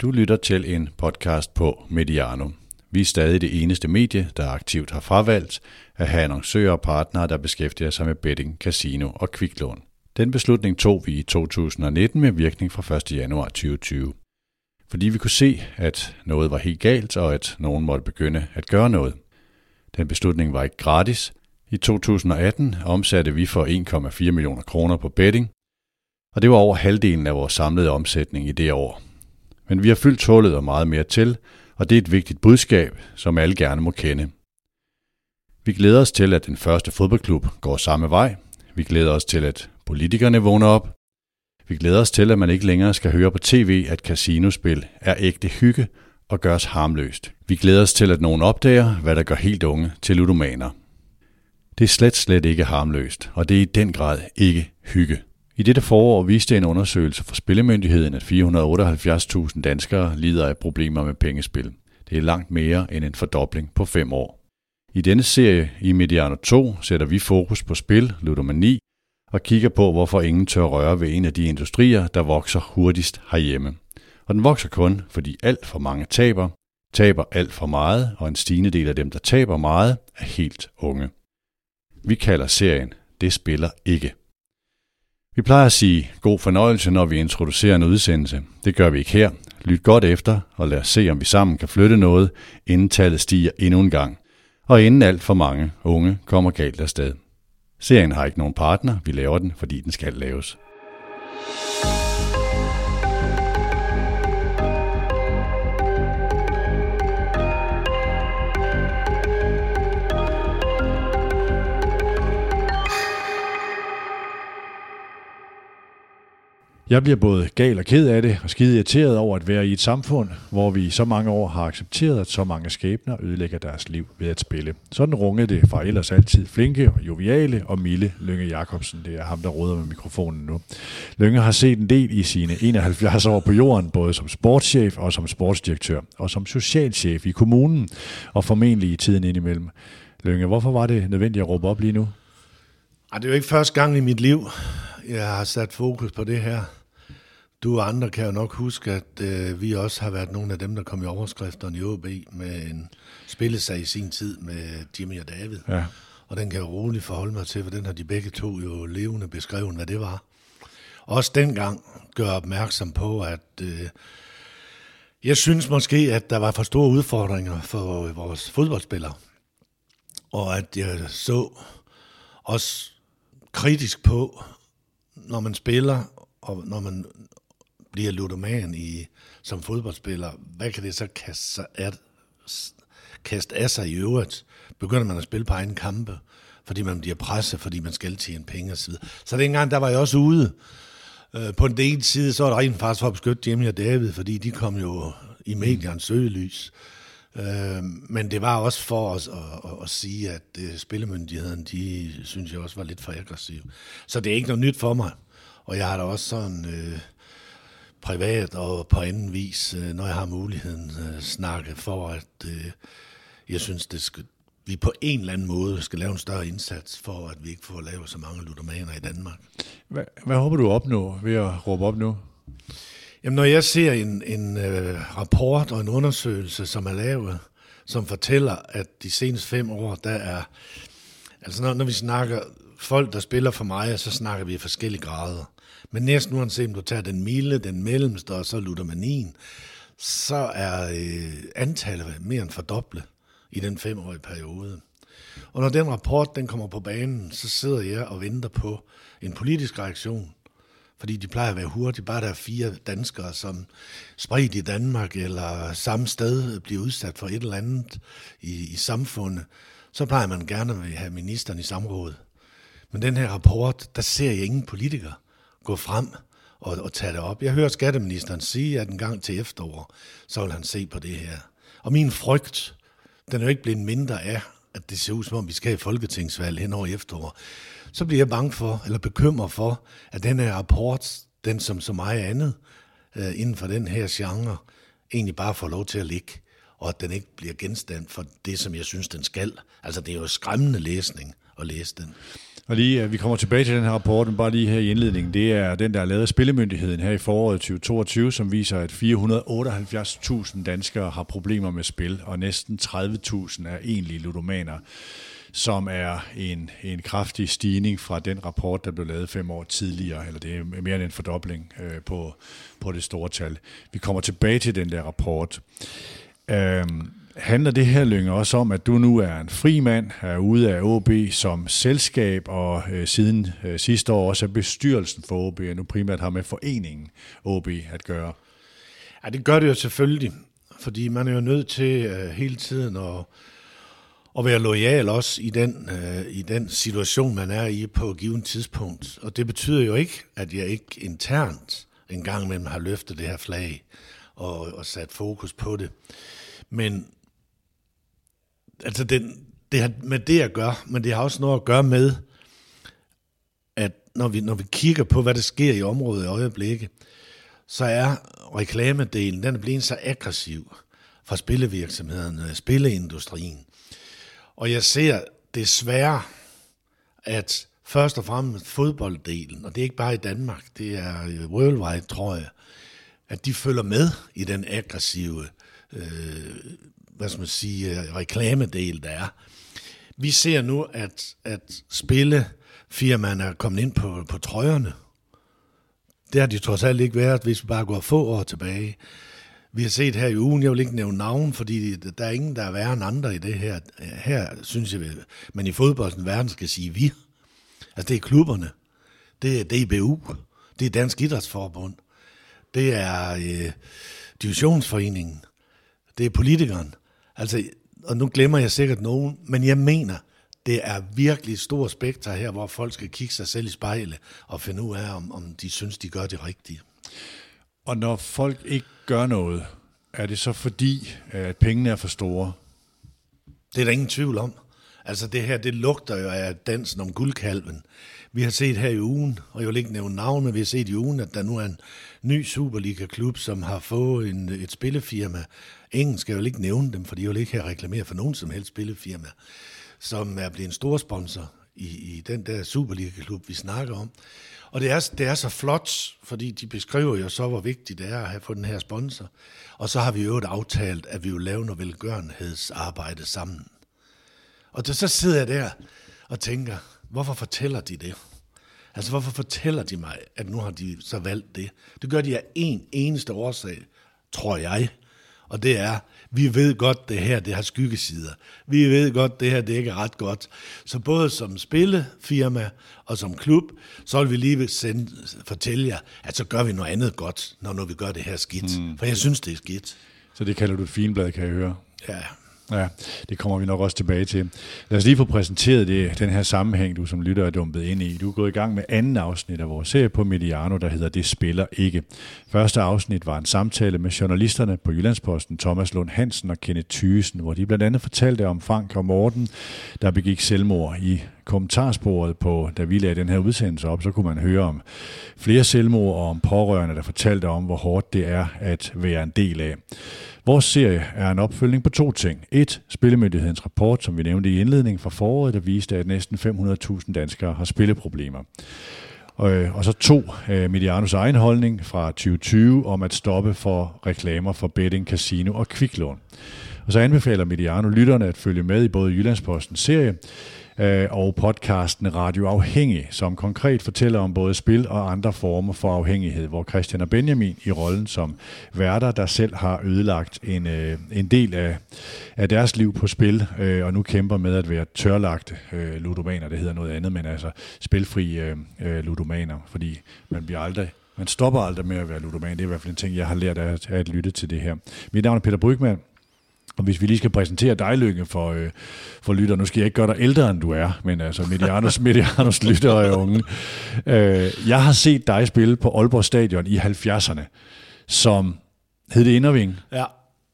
Du lytter til en podcast på Mediano. Vi er stadig det eneste medie, der aktivt har fravalgt at have annoncører og partnere, der beskæftiger sig med betting, casino og kviklån. Den beslutning tog vi i 2019 med virkning fra 1. januar 2020. Fordi vi kunne se, at noget var helt galt, og at nogen måtte begynde at gøre noget. Den beslutning var ikke gratis. I 2018 omsatte vi for 1,4 millioner kroner på betting, og det var over halvdelen af vores samlede omsætning i det år. Men vi har fyldt hullet og meget mere til, og det er et vigtigt budskab, som alle gerne må kende. Vi glæder os til, at den første fodboldklub går samme vej. Vi glæder os til, at politikerne vågner op. Vi glæder os til, at man ikke længere skal høre på tv, at casinospil er ægte hygge og gøres harmløst. Vi glæder os til, at nogen opdager, hvad der gør helt unge til ludomaner. Det er slet, slet ikke harmløst, og det er i den grad ikke hygge. I dette forår viste en undersøgelse fra Spillemyndigheden, at 478.000 danskere lider af problemer med pengespil. Det er langt mere end en fordobling på fem år. I denne serie i Mediano 2 sætter vi fokus på spil, ludomani og kigger på, hvorfor ingen tør røre ved en af de industrier, der vokser hurtigst herhjemme. Og den vokser kun, fordi alt for mange taber, taber alt for meget, og en stigende del af dem, der taber meget, er helt unge. Vi kalder serien Det spiller ikke. Vi plejer at sige god fornøjelse, når vi introducerer en udsendelse. Det gør vi ikke her. Lyt godt efter, og lad os se, om vi sammen kan flytte noget, inden tallet stiger endnu en gang. Og inden alt for mange unge kommer galt afsted. Serien har ikke nogen partner, vi laver den, fordi den skal laves. Jeg bliver både gal og ked af det, og skide irriteret over at være i et samfund, hvor vi i så mange år har accepteret, at så mange skæbner ødelægger deres liv ved at spille. Sådan rungede det fra ellers altid flinke og joviale og milde Lønge Jacobsen. Det er ham, der råder med mikrofonen nu. Lønge har set en del i sine 71 år på jorden, både som sportschef og som sportsdirektør, og som socialchef i kommunen, og formentlig i tiden indimellem. Lønge, hvorfor var det nødvendigt at råbe op lige nu? Ej, det er jo ikke første gang i mit liv, jeg har sat fokus på det her. Du og andre kan jo nok huske, at øh, vi også har været nogle af dem, der kom i overskrifterne i OB med en spillesag i sin tid med Jimmy og David. Ja. Og den kan jeg roligt forholde mig til, for den har de begge to jo levende beskrevet, hvad det var. Også dengang gør opmærksom på, at øh, jeg synes måske, at der var for store udfordringer for vores fodboldspillere. Og at jeg så også kritisk på, når man spiller, og når man bliver ludoman i, som fodboldspiller, hvad kan det så kaste, af, kaste af sig i øvrigt? Begynder man at spille på egen kampe, fordi man bliver presset, fordi man skal tjene penge osv. Så dengang, der var jeg også ude. Øh, på den ene side, så var der rent faktisk for at beskytte Jimmy og David, fordi de kom jo i mediernes søgelys. Øh, men det var også for os at, at, at sige, at øh, uh, spillemyndigheden, de synes jeg også var lidt for aggressiv. Så det er ikke noget nyt for mig. Og jeg har da også sådan... Øh, privat og på anden vis, øh, når jeg har muligheden, øh, snakke for, at øh, jeg synes, det skal, vi på en eller anden måde skal lave en større indsats for, at vi ikke får lavet så mange ludomaner i Danmark. Hvad, hvad håber du at opnå ved at råbe op nu? Jamen, når jeg ser en, en uh, rapport og en undersøgelse, som er lavet, som fortæller, at de seneste fem år, der er, altså når, når vi snakker folk, der spiller for mig, så snakker vi i forskellige grader. Men næsten uanset om du tager den milde, den mellemste og så ludomanien, så er øh, antallet mere end fordoblet i den femårige periode. Og når den rapport den kommer på banen, så sidder jeg og venter på en politisk reaktion. Fordi de plejer at være hurtige. Bare der er fire danskere, som spredt i Danmark eller samme sted bliver udsat for et eller andet i, i samfundet, så plejer man gerne at have ministeren i samråd. Men den her rapport, der ser jeg ingen politikere gå frem og, og tage det op. Jeg hører skatteministeren sige, at en gang til efterår, så vil han se på det her. Og min frygt, den er jo ikke blevet mindre af, at det ser ud som om, vi skal have folketingsvalg hen over efterår. Så bliver jeg bange for, eller bekymret for, at den her rapport, den som så meget andet øh, inden for den her genre, egentlig bare får lov til at ligge, og at den ikke bliver genstand for det, som jeg synes, den skal. Altså, det er jo skræmmende læsning at læse den. Og lige, øh, vi kommer tilbage til den her rapport, men bare lige her i indledningen. Det er den, der er lavet af Spillemyndigheden her i foråret 2022, som viser, at 478.000 danskere har problemer med spil, og næsten 30.000 er egentlige ludomaner som er en, en kraftig stigning fra den rapport, der blev lavet fem år tidligere, eller det er mere end en fordobling øh, på, på det store tal. Vi kommer tilbage til den der rapport. Øhm, handler det her, Lyng, også om, at du nu er en fri mand, er ude af OB som selskab, og øh, siden øh, sidste år også er bestyrelsen for OB, og nu primært har med foreningen OB at gøre? Ja, det gør det jo selvfølgelig, fordi man er jo nødt til øh, hele tiden at, at være lojal også i den, øh, i den situation, man er i på et givet tidspunkt. Og det betyder jo ikke, at jeg ikke internt en gang imellem har løftet det her flag og, og sat fokus på det. Men altså den, det har med det at gøre, men det har også noget at gøre med, at når vi, når vi kigger på, hvad der sker i området i øjeblikket, så er reklamedelen, den er blevet så aggressiv fra spillevirksomhederne, spilleindustrien. Og jeg ser desværre, at først og fremmest fodbolddelen, og det er ikke bare i Danmark, det er worldwide, tror jeg, at de følger med i den aggressive øh, hvad skal man sige, øh, reklamedel, der er. Vi ser nu, at, at spillefirmaerne er kommet ind på, på trøjerne. Det har de trods alt ikke været, hvis vi bare går få år tilbage. Vi har set her i ugen, jeg vil ikke nævne navn, fordi der er ingen, der er værre end andre i det her. Her synes jeg, men i fodboldens verden skal sige vi. Altså det er klubberne, det er DBU, det er Dansk Idrætsforbund, det er øh, Divisionsforeningen, det er politikeren. Altså, og nu glemmer jeg sikkert nogen, men jeg mener, det er virkelig stor spekter her, hvor folk skal kigge sig selv i spejlet og finde ud af, om, om de synes, de gør det rigtige. Og når folk ikke gør noget, er det så fordi, at pengene er for store? Det er der ingen tvivl om. Altså det her, det lugter jo af dansen om guldkalven. Vi har set her i ugen, og jeg vil ikke nævne navn, men vi har set i ugen, at der nu er en ny Superliga-klub, som har fået en, et spillefirma. Ingen skal jo ikke nævne dem, for de vil ikke have reklameret for nogen som helst spillefirma, som er blevet en stor sponsor i, i den der Superliga-klub, vi snakker om. Og det er, det er så flot, fordi de beskriver jo så, hvor vigtigt det er at have fået den her sponsor. Og så har vi jo aftalt, at vi vil lave noget velgørenhedsarbejde sammen. Og så sidder jeg der og tænker, hvorfor fortæller de det? Altså, hvorfor fortæller de mig, at nu har de så valgt det? Det gør de af en eneste årsag, tror jeg. Og det er, vi ved godt, det her det har skyggesider. Vi ved godt, det her det ikke er ret godt. Så både som spillefirma og som klub, så vil vi lige sende, fortælle jer, at så gør vi noget andet godt, når, når vi gør det her skidt. Mm. For jeg synes, det er skidt. Så det kalder du et finblad, kan jeg høre? Ja, Ja, det kommer vi nok også tilbage til. Lad os lige få præsenteret det, den her sammenhæng, du som lytter er dumpet ind i. Du er gået i gang med anden afsnit af vores serie på Mediano, der hedder Det spiller ikke. Første afsnit var en samtale med journalisterne på Jyllandsposten, Thomas Lund Hansen og Kenneth Thyesen, hvor de blandt andet fortalte om Frank og Morten, der begik selvmord i kommentarsporet på, da vi lagde den her udsendelse op, så kunne man høre om flere selvmord og om pårørende, der fortalte om, hvor hårdt det er at være en del af. Vores serie er en opfølgning på to ting. Et, Spillemyndighedens rapport, som vi nævnte i indledningen fra foråret, der viste, at næsten 500.000 danskere har spilleproblemer. Og, øh, så to, øh, Medianos egen holdning fra 2020 om at stoppe for reklamer for betting, casino og kviklån. Og så anbefaler Mediano lytterne at følge med i både Jyllandsposten serie, øh, og podcasten Radio Afhængig, som konkret fortæller om både spil og andre former for afhængighed, hvor Christian og Benjamin i rollen som værter, der selv har ødelagt en, øh, en del af, af deres liv på spil, øh, og nu kæmper med at være tørlagte øh, ludomaner, det hedder noget andet, men altså spilfri øh, øh, ludomaner, fordi man bliver aldrig man stopper aldrig med at være ludoman. Det er i hvert fald en ting, jeg har lært af at, at lytte til det her. Mit navn er Peter Brygman. Og hvis vi lige skal præsentere dig, Lykke, for, øh, for lytter, nu skal jeg ikke gøre dig ældre, end du er, men altså Medianos, Medianos lytter er unge. Øh, jeg har set dig spille på Aalborg Stadion i 70'erne, som hed det Inderving. Ja.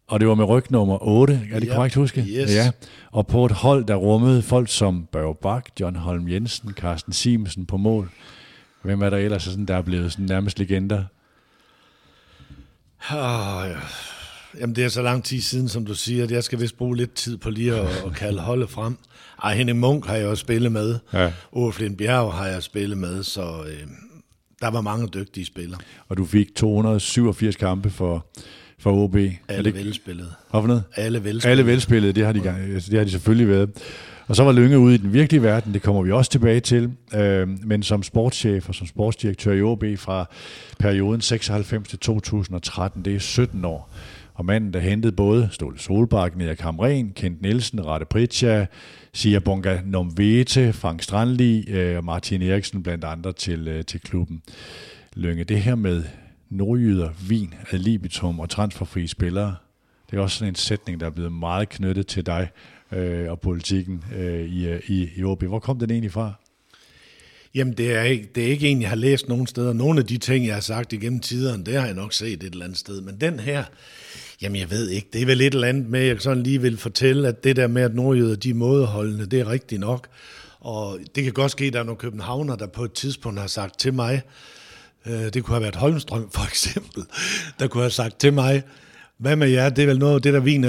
Og det var med ryg nummer 8, er det Ja. korrekt huske? Yes. Ja. Og på et hold, der rummede folk som Børge Bak, John Holm Jensen, Carsten Simensen på mål. Hvem er der ellers, sådan, der er blevet sådan nærmest legender? Oh, ja. Jamen, det er så lang tid siden, som du siger, at jeg skal vist bruge lidt tid på lige at, at kalde holdet frem. Ej, Henning Munk har jeg også spillet med. Ja. Ove Bjerg har jeg spillet med, så øh, der var mange dygtige spillere. Og du fik 287 kampe for, for OB. Alle velspillede. Hvad for noget? Alle velspillede. Alle velspillede, det har de, altså, det har de selvfølgelig været. Og så var Lønge ude i den virkelige verden, det kommer vi også tilbage til, øh, men som sportschef og som sportsdirektør i OB fra perioden 96 til 2013, det er 17 år. Og manden, der hentede både Ståle Solbakken, Erik Hamren, Kent Nielsen, Rette Pritja, Sia Bonga Nomvete, Frank Strandli øh, og Martin Eriksen blandt andre til, øh, til klubben. Lønge, det her med nordjyder, vin, ad libitum og transferfri spillere, det er også sådan en sætning, der er blevet meget knyttet til dig øh, og politikken øh, i, øh, i, i OB. Hvor kom den egentlig fra? Jamen, det er, ikke, det er ikke en, jeg har læst nogen steder. Nogle af de ting, jeg har sagt igennem tiderne, det har jeg nok set et eller andet sted. Men den her, jamen jeg ved ikke, det er vel et eller andet med, jeg sådan lige vil fortælle, at det der med, at nordjyder, de er mådeholdende, det er rigtigt nok. Og det kan godt ske, at der er nogle københavner, der på et tidspunkt har sagt til mig, øh, det kunne have været Holmstrøm for eksempel, der kunne have sagt til mig, hvad med jer? Det er vel noget af det, der viner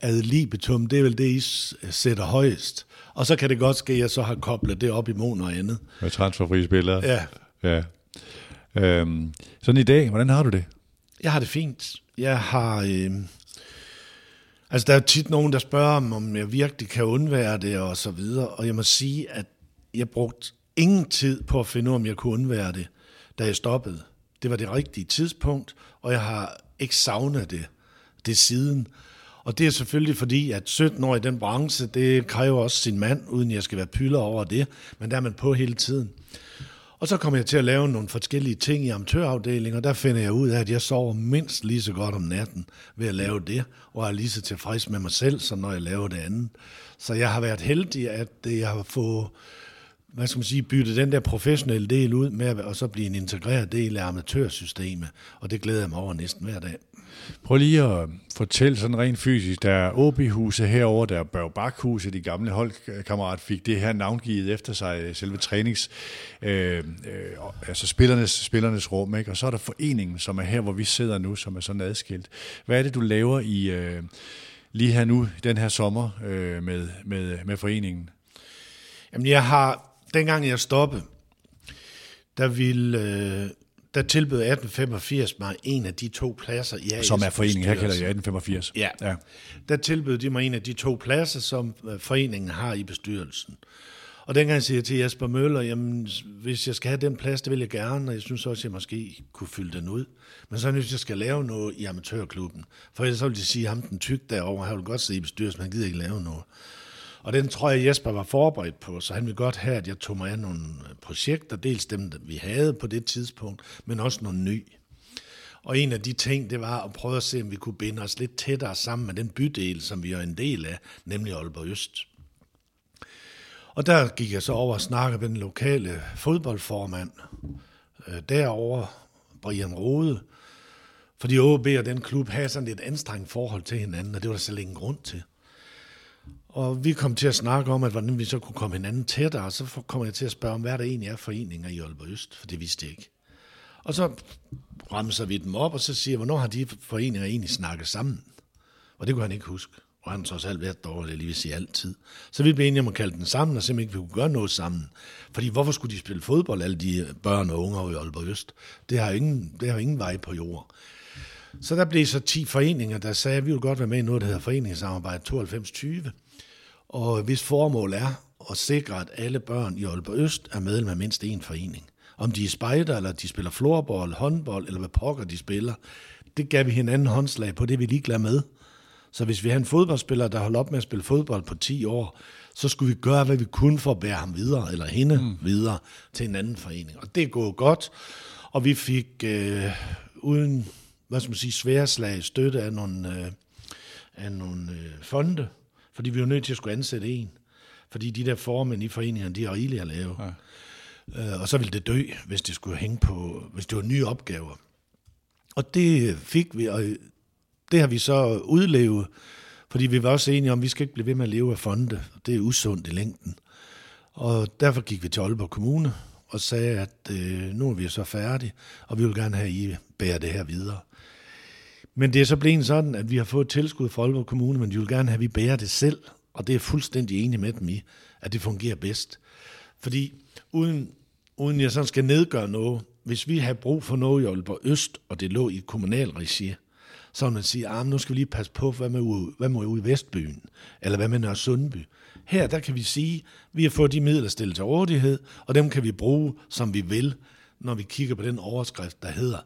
ad libitum. Det er vel det, I sætter højst. Og så kan det godt ske, at jeg så har koblet det op imod noget andet. Med transferfri spillere? Ja. ja. Øhm, sådan i dag, hvordan har du det? Jeg har det fint. Jeg har... Øh, altså, der er tit nogen, der spørger om, om jeg virkelig kan undvære det, og så videre. Og jeg må sige, at jeg brugte ingen tid på at finde ud om jeg kunne undvære det, da jeg stoppede. Det var det rigtige tidspunkt, og jeg har ikke savnet det, det siden. Og det er selvfølgelig fordi, at 17 år i den branche, det kræver også sin mand, uden jeg skal være pylder over det, men der er man på hele tiden. Og så kommer jeg til at lave nogle forskellige ting i amatørafdelingen, og der finder jeg ud af, at jeg sover mindst lige så godt om natten ved at lave det, og er lige så tilfreds med mig selv, som når jeg laver det andet. Så jeg har været heldig, at øh, jeg har fået hvad skal man sige, bytte den der professionelle del ud med, at så blive en integreret del af amatørsystemet, og det glæder jeg mig over næsten hver dag. Prøv lige at fortælle sådan rent fysisk, der er OB-huset herover, der er Børgbakhuset, de gamle holdkammerat fik det her navngivet efter sig, selve trænings, øh, øh, altså spillernes, spillernes rum, ikke? og så er der foreningen, som er her, hvor vi sidder nu, som er sådan adskilt. Hvad er det, du laver i øh, lige her nu, den her sommer, øh, med, med, med foreningen? Jamen, jeg har dengang jeg stoppede, der ville... Øh, der tilbød 1885 mig en af de to pladser i Som er foreningen, her kalder jeg 1885. Ja. ja. Der tilbød de mig en af de to pladser, som øh, foreningen har i bestyrelsen. Og dengang siger jeg til Jesper Møller, jamen, hvis jeg skal have den plads, det vil jeg gerne, og jeg synes også, at jeg måske kunne fylde den ud. Men så hvis jeg skal lave noget i amatørklubben. For ellers så vil de sige, ham den tyk derovre, han vil godt sidde i bestyrelsen, han gider ikke lave noget. Og den tror jeg, Jesper var forberedt på, så han ville godt have, at jeg tog mig af nogle øh, projekter, dels dem, vi havde på det tidspunkt, men også nogle nye. Og en af de ting, det var at prøve at se, om vi kunne binde os lidt tættere sammen med den bydel, som vi er en del af, nemlig Aalborg Øst. Og der gik jeg så over og snakkede med den lokale fodboldformand øh, derovre, Brian Rode, fordi OB og den klub havde sådan et anstrengt forhold til hinanden, og det var der slet ingen grund til. Og vi kom til at snakke om, at hvordan vi så kunne komme hinanden tættere, og så kommer jeg til at spørge om, hvad der egentlig er foreninger i Aalborg Øst, for det vidste jeg ikke. Og så ramser vi dem op, og så siger jeg, hvornår har de foreninger egentlig snakket sammen? Og det kunne han ikke huske. Og han trods alt været dårlig, lige vil sige altid. Så vi blev enige om at kalde den sammen, og simpelthen ikke vi kunne gøre noget sammen. Fordi hvorfor skulle de spille fodbold, alle de børn og unge i Aalborg Øst? Det har ingen, det har ingen vej på jord. Så der blev så 10 foreninger, der sagde, at vi vil godt være med i noget, der hedder Foreningssamarbejde 9220 og hvis formål er at sikre, at alle børn i Aalborg Øst er medlem af mindst én forening. Om de er spejder, eller de spiller floorball, håndbold, eller hvad pokker de spiller, det gav vi hinanden håndslag på, det er vi ligeglade med. Så hvis vi har en fodboldspiller, der holder op med at spille fodbold på 10 år, så skulle vi gøre, hvad vi kunne for at bære ham videre, eller hende mm. videre til en anden forening. Og det er gået godt, og vi fik øh, uden, hvad skal man sige, sværslag støtte af nogle, øh, af nogle øh, fonde, fordi vi var nødt til at skulle ansætte en. Fordi de der formænd i foreningerne, de er rigeligt at lave. Ja. Øh, og så ville det dø, hvis det skulle hænge på, hvis det var nye opgaver. Og det fik vi, og det har vi så udlevet, fordi vi var også enige om, at vi skal ikke blive ved med at leve af fonde. Det er usundt i længden. Og derfor gik vi til Aalborg Kommune og sagde, at øh, nu er vi så færdige, og vi vil gerne have, at I bærer det her videre. Men det er så blevet sådan, at vi har fået tilskud fra Aalborg Kommune, men de vil gerne have, at vi bærer det selv. Og det er fuldstændig enig med dem i, at det fungerer bedst. Fordi uden, uden jeg sådan skal nedgøre noget, hvis vi har brug for noget i Aalborg Øst, og det lå i kommunal regi, så vil man sige, at ah, nu skal vi lige passe på, hvad med, ude, hvad med ude i Vestbyen, eller hvad med Nørre Sundby. Her der kan vi sige, at vi har fået de midler stillet til rådighed, og dem kan vi bruge, som vi vil, når vi kigger på den overskrift, der hedder,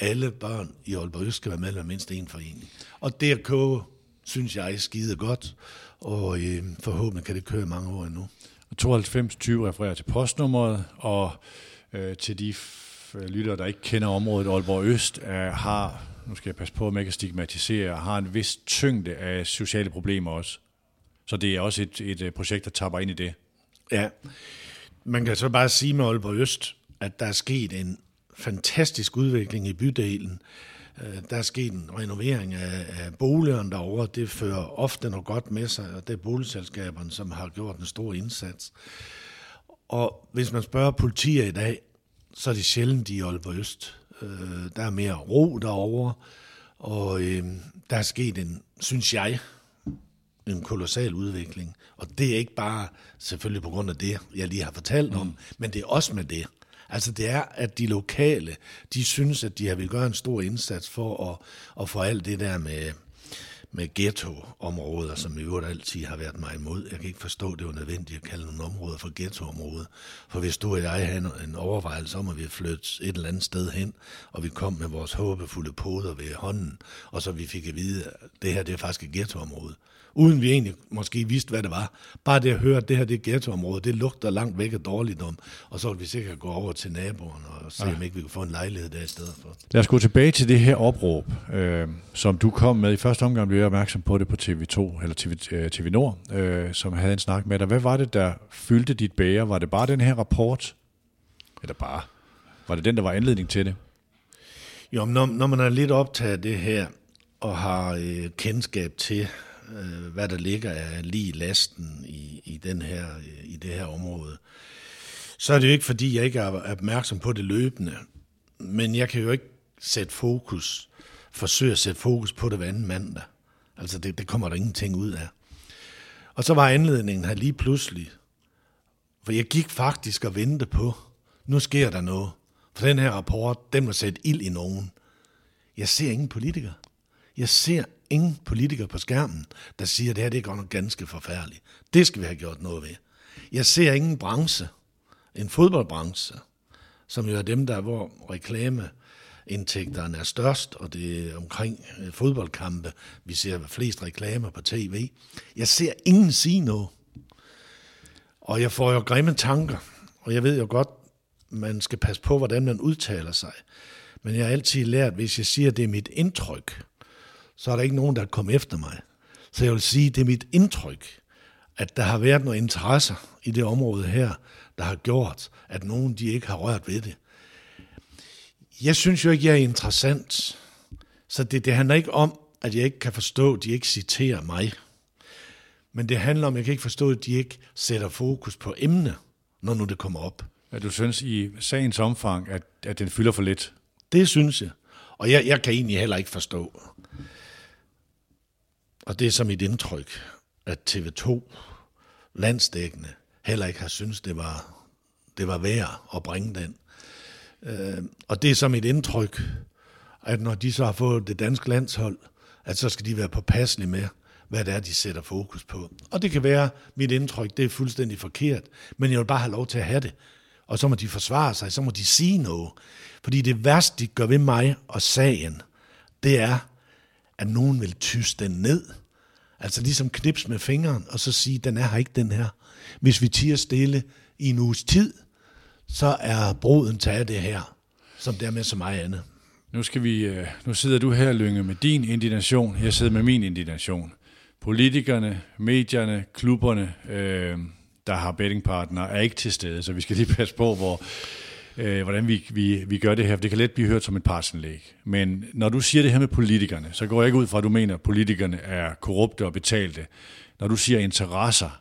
alle børn i Aalborg Øst skal være medlem af mindst en forening. Og DRK synes jeg er skide godt, og øh, forhåbentlig kan det køre mange år endnu. 9220 refererer til postnummeret, og øh, til de lyttere, der ikke kender området, Aalborg Øst er, har, nu skal jeg passe på, at man ikke stigmatisere, har en vis tyngde af sociale problemer også. Så det er også et, et projekt, der tapper ind i det. Ja, man kan så bare sige med Aalborg Øst, at der er sket en fantastisk udvikling i bydelen. Øh, der er sket en renovering af, af boligerne derovre. Det fører ofte noget godt med sig, og det er boligselskaberne, som har gjort en stor indsats. Og hvis man spørger politiet i dag, så er det sjældent i Aalborg Øst. Øh, der er mere ro derovre, og øh, der er sket en, synes jeg, en kolossal udvikling. Og det er ikke bare selvfølgelig på grund af det, jeg lige har fortalt om, mm. men det er også med det. Altså det er, at de lokale, de synes, at de har vil gøre en stor indsats for at, at få alt det der med, med ghettoområder, som i øvrigt altid har været mig imod. Jeg kan ikke forstå, at det var nødvendigt at kalde nogle områder for ghettoområder. For hvis du og jeg havde en overvejelse om, at vi flytte et eller andet sted hen, og vi kom med vores håbefulde poder ved hånden, og så vi fik at vide, at det her det er faktisk et ghettoområde, uden vi egentlig måske vidste, hvad det var. Bare det at høre, at det her det ghettoområde, det lugter langt væk af dårligdom, og så ville vi sikkert gå over til naboen og se, ja. om ikke vi kunne få en lejlighed der i stedet for. Lad os gå tilbage til det her opråb, øh, som du kom med. I første omgang blev jeg opmærksom på det på TV2, eller TV, øh, TV Nord, øh, som havde en snak med dig. Hvad var det, der fyldte dit bære? Var det bare den her rapport? Eller bare? Var det den, der var anledning til det? Jo, når, når man er lidt optaget af det her, og har øh, kendskab til, øh, hvad der ligger af lige lasten i, i, den her, i det her område, så er det jo ikke, fordi jeg ikke er opmærksom på det løbende. Men jeg kan jo ikke sætte fokus, forsøge at sætte fokus på det hver anden mandag. Altså, det, det kommer der ingenting ud af. Og så var anledningen her lige pludselig, for jeg gik faktisk og ventede på, nu sker der noget. For den her rapport, den må sætte ild i nogen. Jeg ser ingen politiker. Jeg ser ingen politiker på skærmen, der siger, at det her det er godt nok ganske forfærdeligt. Det skal vi have gjort noget ved. Jeg ser ingen branche, en fodboldbranche, som jo er dem, der hvor reklame indtægterne er størst, og det er omkring øh, fodboldkampe. Vi ser flest reklamer på tv. Jeg ser ingen sige noget. Og jeg får jo grimme tanker, og jeg ved jo godt, man skal passe på, hvordan man udtaler sig. Men jeg har altid lært, hvis jeg siger, at det er mit indtryk, så er der ikke nogen, der er kommet efter mig. Så jeg vil sige, det er mit indtryk, at der har været nogle interesser i det område her, der har gjort, at nogen de ikke har rørt ved det. Jeg synes jo ikke, jeg er interessant. Så det, det handler ikke om, at jeg ikke kan forstå, at de ikke citerer mig. Men det handler om, at jeg kan ikke forstå, at de ikke sætter fokus på emne, når nu det kommer op. At du synes i sagens omfang, at, at den fylder for lidt? Det synes jeg. Og jeg, jeg kan egentlig heller ikke forstå, og det er så mit indtryk, at TV2 landsdækkende heller ikke har syntes, det var, det var værd at bringe den. Øh, og det er så mit indtryk, at når de så har fået det danske landshold, at så skal de være påpasselige med, hvad det er, de sætter fokus på. Og det kan være, mit indtryk, det er fuldstændig forkert, men jeg vil bare have lov til at have det. Og så må de forsvare sig, så må de sige noget. Fordi det værste, de gør ved mig og sagen, det er, at nogen vil tyse den ned. Altså ligesom knips med fingeren, og så sige, den er her ikke, den her. Hvis vi tiger stille i en uges tid, så er broden taget det her, som dermed så meget andet. Nu, skal vi, øh, nu sidder du her, Lynge, med din indignation. Jeg sidder med min indignation. Politikerne, medierne, klubberne, øh, der har bettingpartner, er ikke til stede, så vi skal lige passe på, hvor, øh, hvordan vi, vi, vi gør det her. Det kan let blive hørt som et partsindlæg. Men når du siger det her med politikerne, så går jeg ikke ud fra, at du mener, at politikerne er korrupte og betalte. Når du siger interesser,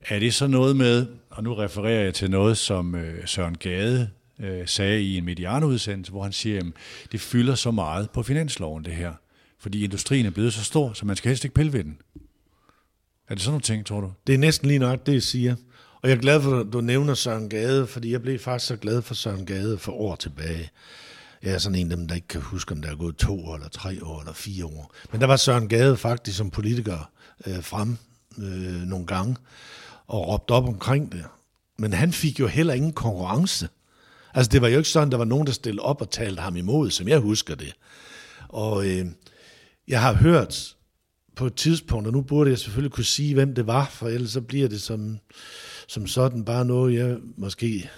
er det så noget med, og nu refererer jeg til noget, som øh, Søren Gade øh, sagde i en medianuudsendelse, hvor han siger, at det fylder så meget på finansloven, det her. fordi industrien er blevet så stor, så man skal helst ikke pille ved den. Er det sådan nogle ting, tror du? Det er næsten lige nok det, jeg siger. Og jeg er glad for, at du nævner Søren Gade, fordi jeg blev faktisk så glad for Søren Gade for år tilbage. Jeg er sådan en af dem, der ikke kan huske, om der er gået to år, eller tre år, eller fire år. Men der var Søren Gade faktisk som politiker øh, frem øh, nogle gange, og råbte op omkring det. Men han fik jo heller ingen konkurrence. Altså det var jo ikke sådan, der var nogen, der stillede op og talte ham imod, som jeg husker det. Og øh, jeg har hørt på et tidspunkt, og nu burde jeg selvfølgelig kunne sige, hvem det var, for ellers så bliver det som, som sådan bare noget, jeg måske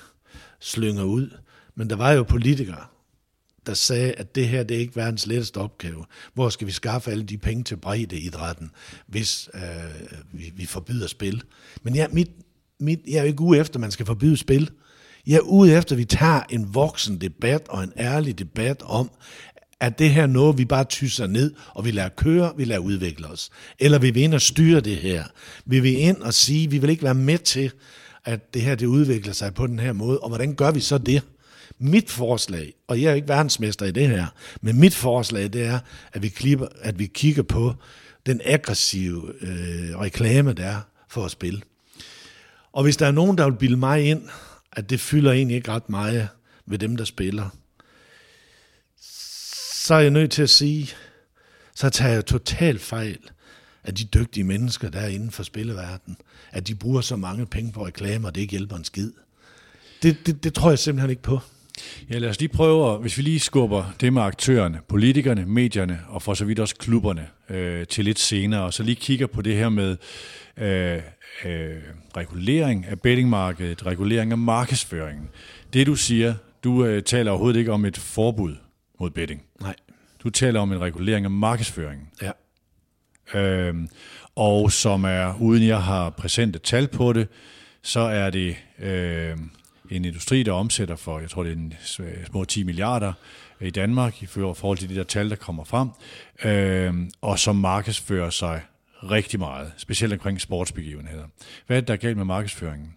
slynger ud. Men der var jo politikere, der sagde, at det her det er ikke verdens letteste opgave. Hvor skal vi skaffe alle de penge til breddeidrætten, hvis øh, vi, vi forbyder spil? Men ja, mit, mit, jeg er ikke ude efter, at man skal forbyde spil. Jeg er ude efter, at vi tager en voksen debat og en ærlig debat om, at det her noget, vi bare tyser ned, og vi lader køre, vi lader udvikle os? Eller vil vi ind og styre det her? Vil vi ind og sige, vi vil ikke være med til, at det her det udvikler sig på den her måde, og hvordan gør vi så det? Mit forslag, og jeg er ikke verdensmester i det her, men mit forslag, det er, at vi, klipper, at vi kigger på den aggressive øh, reklame, der er for at spille. Og hvis der er nogen, der vil bilde mig ind, at det fylder egentlig ikke ret meget ved dem, der spiller, så er jeg nødt til at sige, så tager jeg totalt fejl af de dygtige mennesker, der er inden for spilleverdenen, at de bruger så mange penge på reklamer, og det ikke hjælper en skid. Det, det, det tror jeg simpelthen ikke på. Ja, lad os lige prøve, hvis vi lige skubber det med aktørerne, politikerne, medierne og for så vidt også klubberne øh, til lidt senere, og så lige kigger på det her med øh, øh, regulering af bettingmarkedet, regulering af markedsføringen. Det du siger, du øh, taler overhovedet ikke om et forbud mod betting. Du taler om en regulering af markedsføringen. Ja. Øhm, og som er, uden jeg har præsente tal på det, så er det øh, en industri, der omsætter for, jeg tror det er en små 10 milliarder i Danmark, i forhold til de der tal, der kommer frem, øh, og som markedsfører sig rigtig meget, specielt omkring sportsbegivenheder. Hvad er det, der er galt med markedsføringen?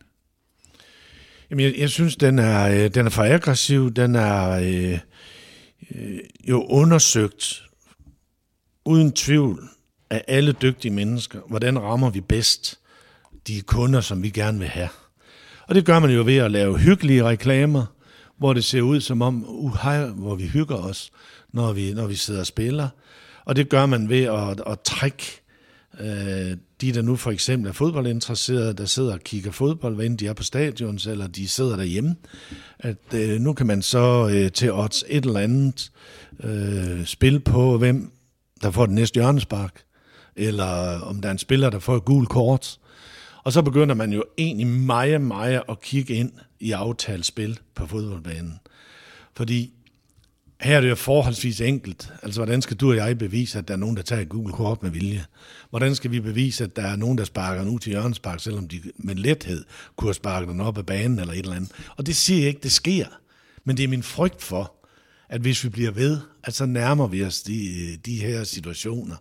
Jamen, jeg, jeg synes, den er, øh, den er for aggressiv, den er øh, øh, jo undersøgt uden tvivl af alle dygtige mennesker, hvordan rammer vi bedst de kunder, som vi gerne vil have. Og det gør man jo ved at lave hyggelige reklamer, hvor det ser ud som om, uh, hvor vi hygger os, når vi, når vi sidder og spiller. Og det gør man ved at, at trække øh, de, der nu for eksempel er fodboldinteresserede, der sidder og kigger fodbold, hvad de er på stadions, eller de sidder derhjemme, at øh, nu kan man så øh, til odds et eller andet øh, spil på, hvem der får den næste hjørnespark, eller om der er en spiller, der får et gult kort, og så begynder man jo egentlig meget, meget at kigge ind i aftalspil på fodboldbanen. Fordi her er det jo forholdsvis enkelt. Altså, hvordan skal du og jeg bevise, at der er nogen, der tager Google kort med vilje? Hvordan skal vi bevise, at der er nogen, der sparker nu til hjørnespark, selvom de med lethed kunne sparke den op ad banen eller et eller andet? Og det siger jeg ikke, det sker. Men det er min frygt for, at hvis vi bliver ved, at så nærmer vi os de, de her situationer.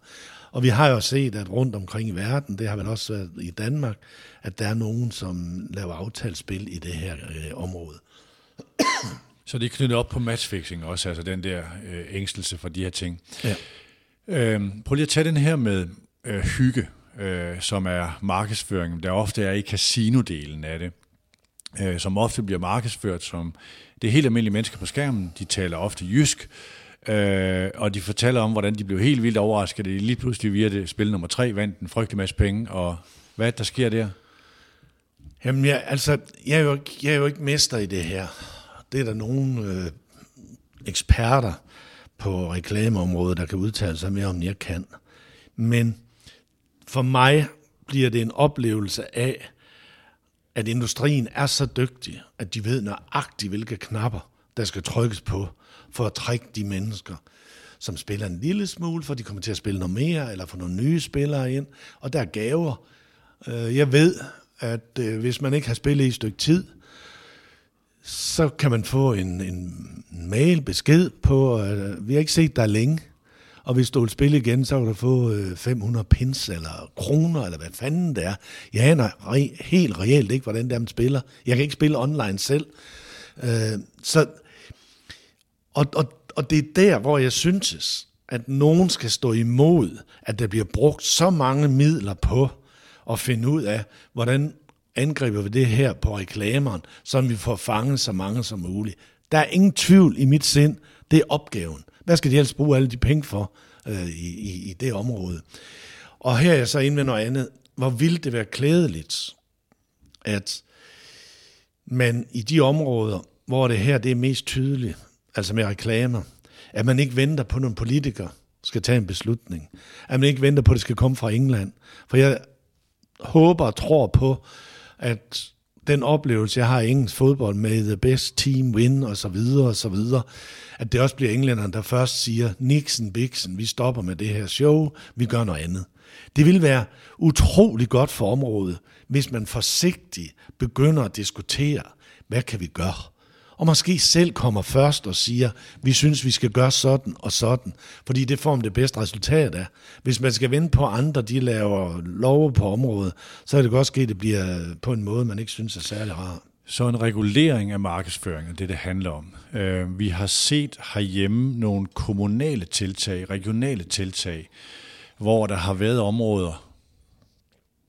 Og vi har jo set, at rundt omkring i verden, det har vel også været i Danmark, at der er nogen, som laver aftalspil i det her øh, område. Så det er knyttet op på matchfixing også, altså den der øh, ængstelse for de her ting. Ja. Øhm, prøv lige at tage den her med øh, hygge, øh, som er markedsføringen, der ofte er i casinodelen af det, øh, som ofte bliver markedsført som det er helt almindelige mennesker på skærmen, de taler ofte jysk, Øh, og de fortæller om, hvordan de blev helt vildt overrasket, de lige pludselig via det spil nummer tre vandt en frygtelig masse penge, og hvad der sker der? Jamen, jeg, altså, jeg er, jo ikke, jeg er jo ikke mester i det her. Det er der nogle øh, eksperter på reklameområdet, der kan udtale sig mere om, end jeg kan. Men for mig bliver det en oplevelse af, at industrien er så dygtig, at de ved nøjagtigt, hvilke knapper, der skal trykkes på, for at trække de mennesker, som spiller en lille smule, for de kommer til at spille noget mere, eller få nogle nye spillere ind. Og der er gaver. Øh, jeg ved, at øh, hvis man ikke har spillet i et stykke tid, så kan man få en, en mail, besked på, at øh, vi har ikke set dig længe, og hvis du vil spille igen, så kan du få øh, 500 pins eller kroner, eller hvad fanden det er. Jeg aner re- helt reelt ikke, hvordan det er, man spiller. Jeg kan ikke spille online selv. Øh, så og, og, og det er der, hvor jeg synes, at nogen skal stå imod, at der bliver brugt så mange midler på at finde ud af, hvordan angriber vi det her på reklameren, så vi får fanget så mange som muligt. Der er ingen tvivl i mit sind, det er opgaven. Hvad skal de ellers bruge alle de penge for øh, i, i, i det område? Og her er jeg så inde med noget andet. Hvor ville det være klædeligt, at man i de områder, hvor det her det er mest tydeligt, altså med reklamer, at man ikke venter på, at nogle politikere skal tage en beslutning. At man ikke venter på, at det skal komme fra England. For jeg håber og tror på, at den oplevelse, jeg har i engelsk fodbold med the best team win og så videre og så videre, at det også bliver englænderne, der først siger, Nixon, Bixen, vi stopper med det her show, vi gør noget andet. Det vil være utrolig godt for området, hvis man forsigtigt begynder at diskutere, hvad kan vi gøre? Og måske selv kommer først og siger, vi synes, vi skal gøre sådan og sådan, fordi det får man det bedste resultat af. Hvis man skal vente på andre, de laver love på området, så er det godt ske, at det bliver på en måde, man ikke synes er særlig rar. Så en regulering af markedsføringen, det, det handler om. Øh, vi har set herhjemme nogle kommunale tiltag, regionale tiltag, hvor der har været områder,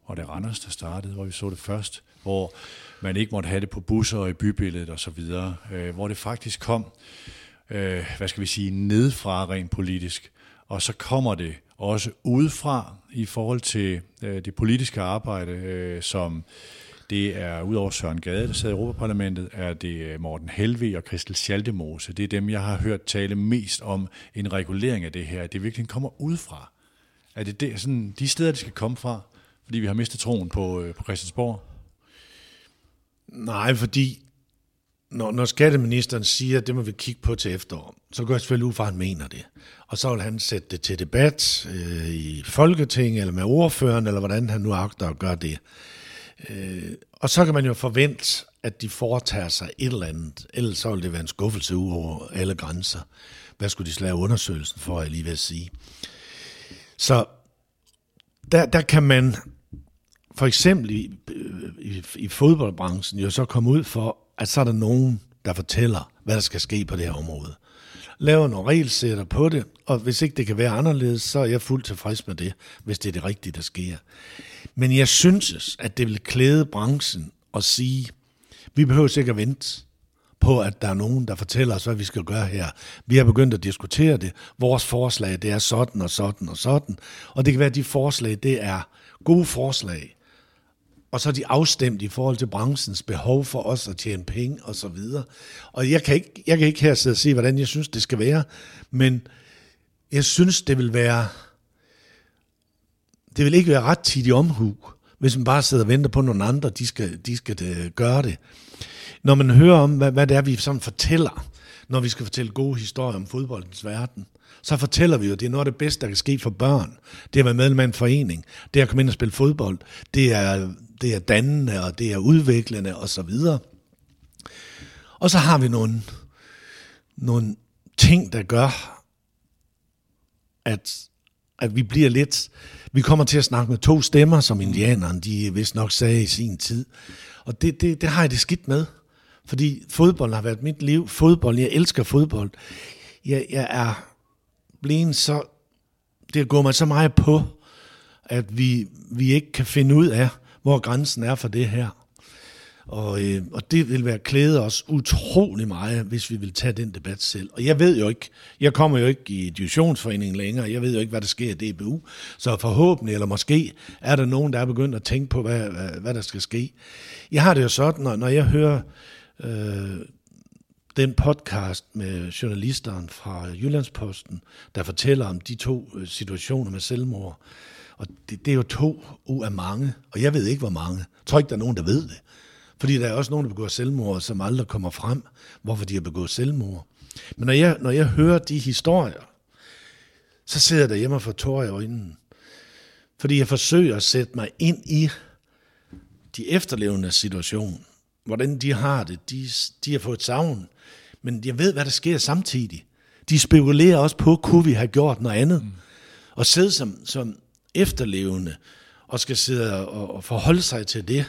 og det er Randers, der startede, hvor vi så det først, hvor man ikke måtte have det på busser og i bybilledet og så videre, øh, hvor det faktisk kom, øh, hvad skal vi sige, nedfra rent politisk, og så kommer det også udefra i forhold til øh, det politiske arbejde, øh, som det er udover Søren Gade, der sidder i Europaparlamentet, er det øh, Morten Helve og Christel Schaldemose. Det er dem, jeg har hørt tale mest om en regulering af det her. Det virkelig kommer udefra. Er det, det sådan, de steder, det skal komme fra, fordi vi har mistet troen på, øh, på Christiansborg? Nej, fordi når, når skatteministeren siger, at det må vi kigge på til efterår, så går jeg selvfølgelig ud fra, at han mener det. Og så vil han sætte det til debat øh, i Folketinget, eller med ordføreren, eller hvordan han nu agter at gøre det. Øh, og så kan man jo forvente, at de foretager sig et eller andet. Ellers så vil det være en skuffelse ud over alle grænser. Hvad skulle de slage undersøgelsen for, jeg lige vil sige. Så der, der kan man for eksempel øh, i, i, fodboldbranchen jo så komme ud for, at så er der nogen, der fortæller, hvad der skal ske på det her område. Laver nogle regelsætter på det, og hvis ikke det kan være anderledes, så er jeg fuldt tilfreds med det, hvis det er det rigtige, der sker. Men jeg synes, at det vil klæde branchen at sige, vi behøver sikkert vente på, at der er nogen, der fortæller os, hvad vi skal gøre her. Vi har begyndt at diskutere det. Vores forslag, det er sådan og sådan og sådan. Og det kan være, at de forslag, det er gode forslag og så er de afstemt i forhold til branchens behov for os at tjene penge og så videre. Og jeg kan ikke, jeg kan ikke her sidde og sige, hvordan jeg synes, det skal være, men jeg synes, det vil være, det vil ikke være ret tit i omhu, hvis man bare sidder og venter på, nogle andre, de skal, de skal øh, gøre det. Når man hører om, hvad, hvad det er, vi sådan fortæller, når vi skal fortælle gode historier om fodboldens verden, så fortæller vi jo, at det er noget af det bedste, der kan ske for børn. Det er at være medlem af en forening. Det er at komme ind og spille fodbold. Det er det er dannende, og det er udviklende, og så videre. Og så har vi nogle, nogle ting, der gør, at, at vi bliver lidt... Vi kommer til at snakke med to stemmer, som indianerne, de vist nok sagde i sin tid. Og det, det, det har jeg det skidt med. Fordi fodbold har været mit liv. Fodbold, jeg elsker fodbold. Jeg, jeg er blevet så... Det går mig så meget på, at vi, vi ikke kan finde ud af, hvor grænsen er for det her. Og, øh, og det vil være klæde os utrolig meget, hvis vi vil tage den debat selv. Og jeg ved jo ikke, jeg kommer jo ikke i divisionsforeningen længere, jeg ved jo ikke, hvad der sker i DBU, så forhåbentlig, eller måske, er der nogen, der er begyndt at tænke på, hvad, hvad, hvad der skal ske. Jeg har det jo sådan, når, når jeg hører øh, den podcast med journalisteren fra Jyllandsposten, der fortæller om de to øh, situationer med selvmord, og det, det er jo to ud af mange, og jeg ved ikke, hvor mange. Jeg tror ikke, der er nogen, der ved det. Fordi der er også nogen, der begår selvmord, som aldrig kommer frem, hvorfor de har begået selvmord. Men når jeg, når jeg hører de historier, så sidder jeg derhjemme og får tårer i øjnene. Fordi jeg forsøger at sætte mig ind i de efterlevende situation. Hvordan de har det. De, de har fået savn. Men jeg ved, hvad der sker samtidig. De spekulerer også på, kunne vi have gjort noget andet? Mm. Og sidde som, som efterlevende og skal sidde og, og forholde sig til det,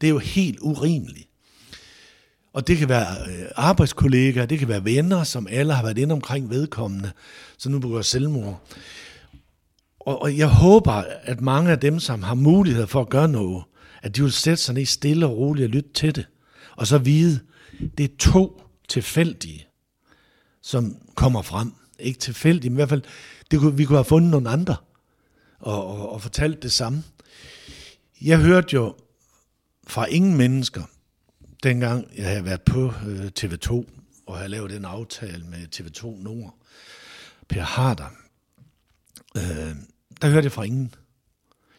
det er jo helt urimeligt. Og det kan være øh, arbejdskollegaer, det kan være venner, som alle har været inde omkring vedkommende, så nu begår selvmord. Og, og jeg håber, at mange af dem, som har mulighed for at gøre noget, at de vil sætte sig ned stille og roligt og lytte til det. Og så vide, det er to tilfældige, som kommer frem. Ikke tilfældige, men i hvert fald, det kunne, vi kunne have fundet nogle andre og, og, og fortalt det samme. Jeg hørte jo fra ingen mennesker, dengang jeg havde været på øh, TV2, og havde lavet en aftale med TV2 Nord, Per Harder, øh, der hørte jeg fra ingen.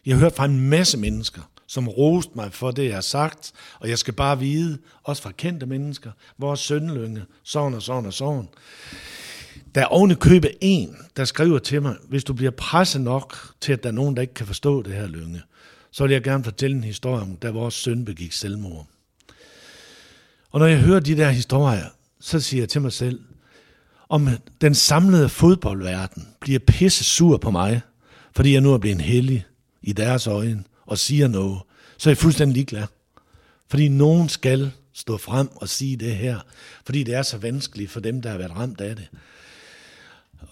Jeg hørte fra en masse mennesker, som roste mig for det, jeg har sagt, og jeg skal bare vide, også fra kendte mennesker, vores søndelønge, sådan og sådan og sådan. Der er oven købe en, der skriver til mig, hvis du bliver presset nok til, at der er nogen, der ikke kan forstå det her lønge, så vil jeg gerne fortælle en historie om, da vores søn begik selvmord. Og når jeg hører de der historier, så siger jeg til mig selv, om den samlede fodboldverden bliver pisse sur på mig, fordi jeg nu er blevet hellig i deres øjne og siger noget, så er jeg fuldstændig ligeglad. Fordi nogen skal stå frem og sige det her, fordi det er så vanskeligt for dem, der har været ramt af det.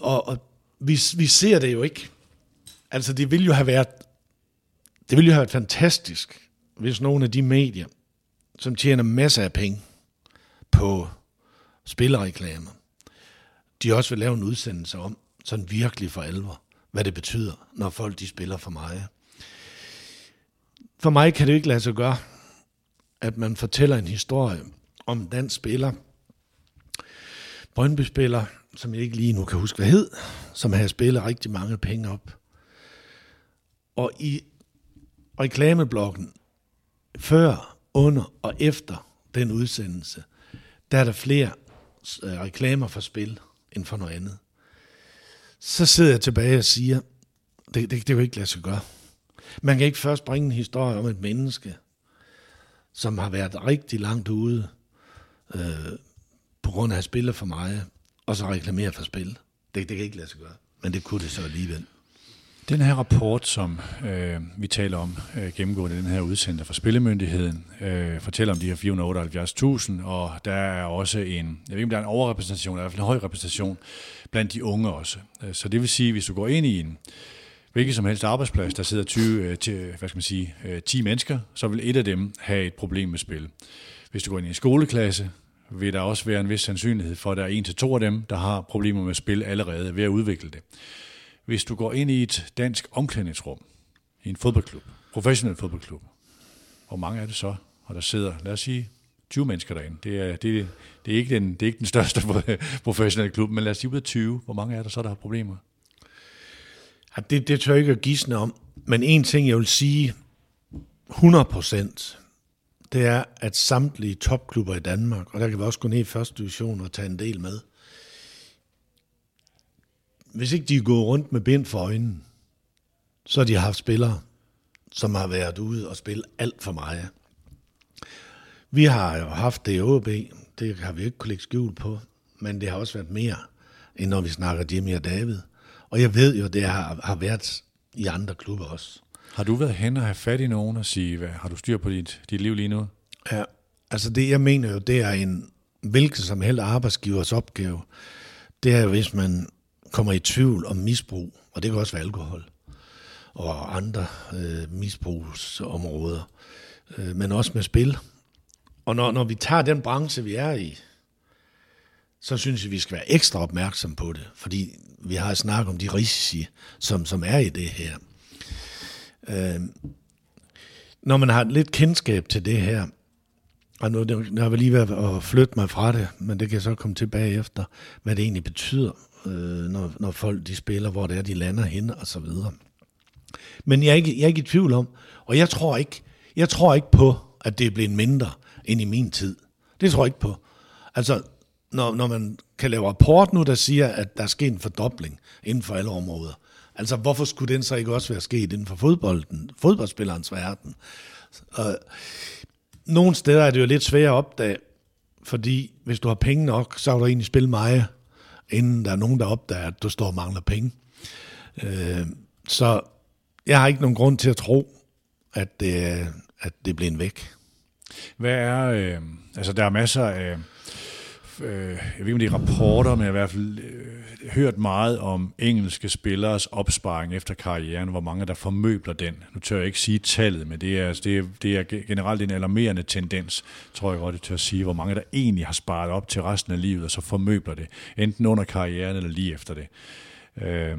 Og, og vi, vi ser det jo ikke. Altså, det ville jo have været, det ville jo have været fantastisk, hvis nogle af de medier, som tjener masser af penge på spillerreklamer, de også vil lave en udsendelse om, sådan virkelig for alvor, hvad det betyder, når folk de spiller for mig. For mig kan det ikke lade sig gøre, at man fortæller en historie om en dansk spiller, Brøndby-spiller, som jeg ikke lige nu kan huske, hvad hed, som havde spillet rigtig mange penge op. Og i reklameblokken, før, under og efter den udsendelse, der er der flere øh, reklamer for spil end for noget andet. Så sidder jeg tilbage og siger, det, det, det vil ikke lade sig gøre. Man kan ikke først bringe en historie om et menneske, som har været rigtig langt ude, øh, på grund af at spille for mig, og så reklamere for spil. Det, det kan ikke lade sig gøre, men det kunne det så alligevel. Den her rapport, som øh, vi taler om øh, gennemgående den her udsendelse fra Spillemyndigheden, øh, fortæller om de her 478.000, og der er også en, jeg ved ikke om der er en overrepræsentation, der er i hvert fald en høj repræsentation blandt de unge også. Øh, så det vil sige, hvis du går ind i en hvilken som helst arbejdsplads, der sidder 20, øh, til, hvad skal man sige, øh, 10 mennesker, så vil et af dem have et problem med spil. Hvis du går ind i en skoleklasse, vil der også være en vis sandsynlighed for, at der er en til to af dem, der har problemer med spil allerede ved at udvikle det. Hvis du går ind i et dansk omklædningsrum, i en fodboldklub, professionel fodboldklub, hvor mange er det så? Og der sidder, lad os sige, 20 mennesker derinde. Det er, det, det er, ikke, den, det er ikke den største professionelle klub, men lad os sige ud af 20. Hvor mange er der så, der har problemer? Ja, det, det tør jeg ikke at gisne om. Men en ting, jeg vil sige 100 procent, det er, at samtlige topklubber i Danmark, og der kan vi også gå ned i første division og tage en del med, hvis ikke de er gået rundt med bind for øjnene, så har de haft spillere, som har været ude og spille alt for meget. Vi har jo haft det i OB, det har vi ikke kunne lægge skjul på, men det har også været mere, end når vi snakker Jimmy og David. Og jeg ved jo, det har, har været i andre klubber også. Har du været hen og have fat i nogen og sige, hvad, har du styr på dit, dit liv lige nu? Ja, altså det jeg mener jo, det er en hvilken som helst arbejdsgivers opgave. Det er hvis man kommer i tvivl om misbrug, og det kan også være alkohol og andre øh, misbrugsområder, øh, men også med spil. Og når, når vi tager den branche, vi er i, så synes jeg, vi skal være ekstra opmærksom på det, fordi vi har snakket om de risici, som, som er i det her. Øh, når man har lidt kendskab til det her, og nu jeg har lige været at flytte mig fra det, men det kan jeg så komme tilbage efter, hvad det egentlig betyder, øh, når, når folk de spiller, hvor det er, de lander hen og så videre. Men jeg er, ikke, jeg er ikke i tvivl om, og jeg tror ikke, jeg tror ikke på, at det er blevet mindre end i min tid. Det tror jeg ikke på. Altså, når, når man kan lave rapport nu, der siger, at der er sket en fordobling inden for alle områder. Altså, hvorfor skulle den så ikke også være sket inden for fodbolden, fodboldspillerens verden? Og nogle steder er det jo lidt svært at opdage, fordi hvis du har penge nok, så har du egentlig spille meget, inden der er nogen, der opdager, at du står og mangler penge. Øh, så jeg har ikke nogen grund til at tro, at det, at det bliver en væk. Hvad er, øh, altså der er masser af, øh, jeg ved ikke om det er rapporter, men i hvert fald øh, hørt meget om engelske spilleres opsparing efter karrieren, hvor mange der formøbler den. Nu tør jeg ikke sige tallet, men det er, altså, det er, det er generelt en alarmerende tendens, tror jeg godt, jeg tør at sige, hvor mange der egentlig har sparet op til resten af livet, og så formøbler det, enten under karrieren eller lige efter det. Øh,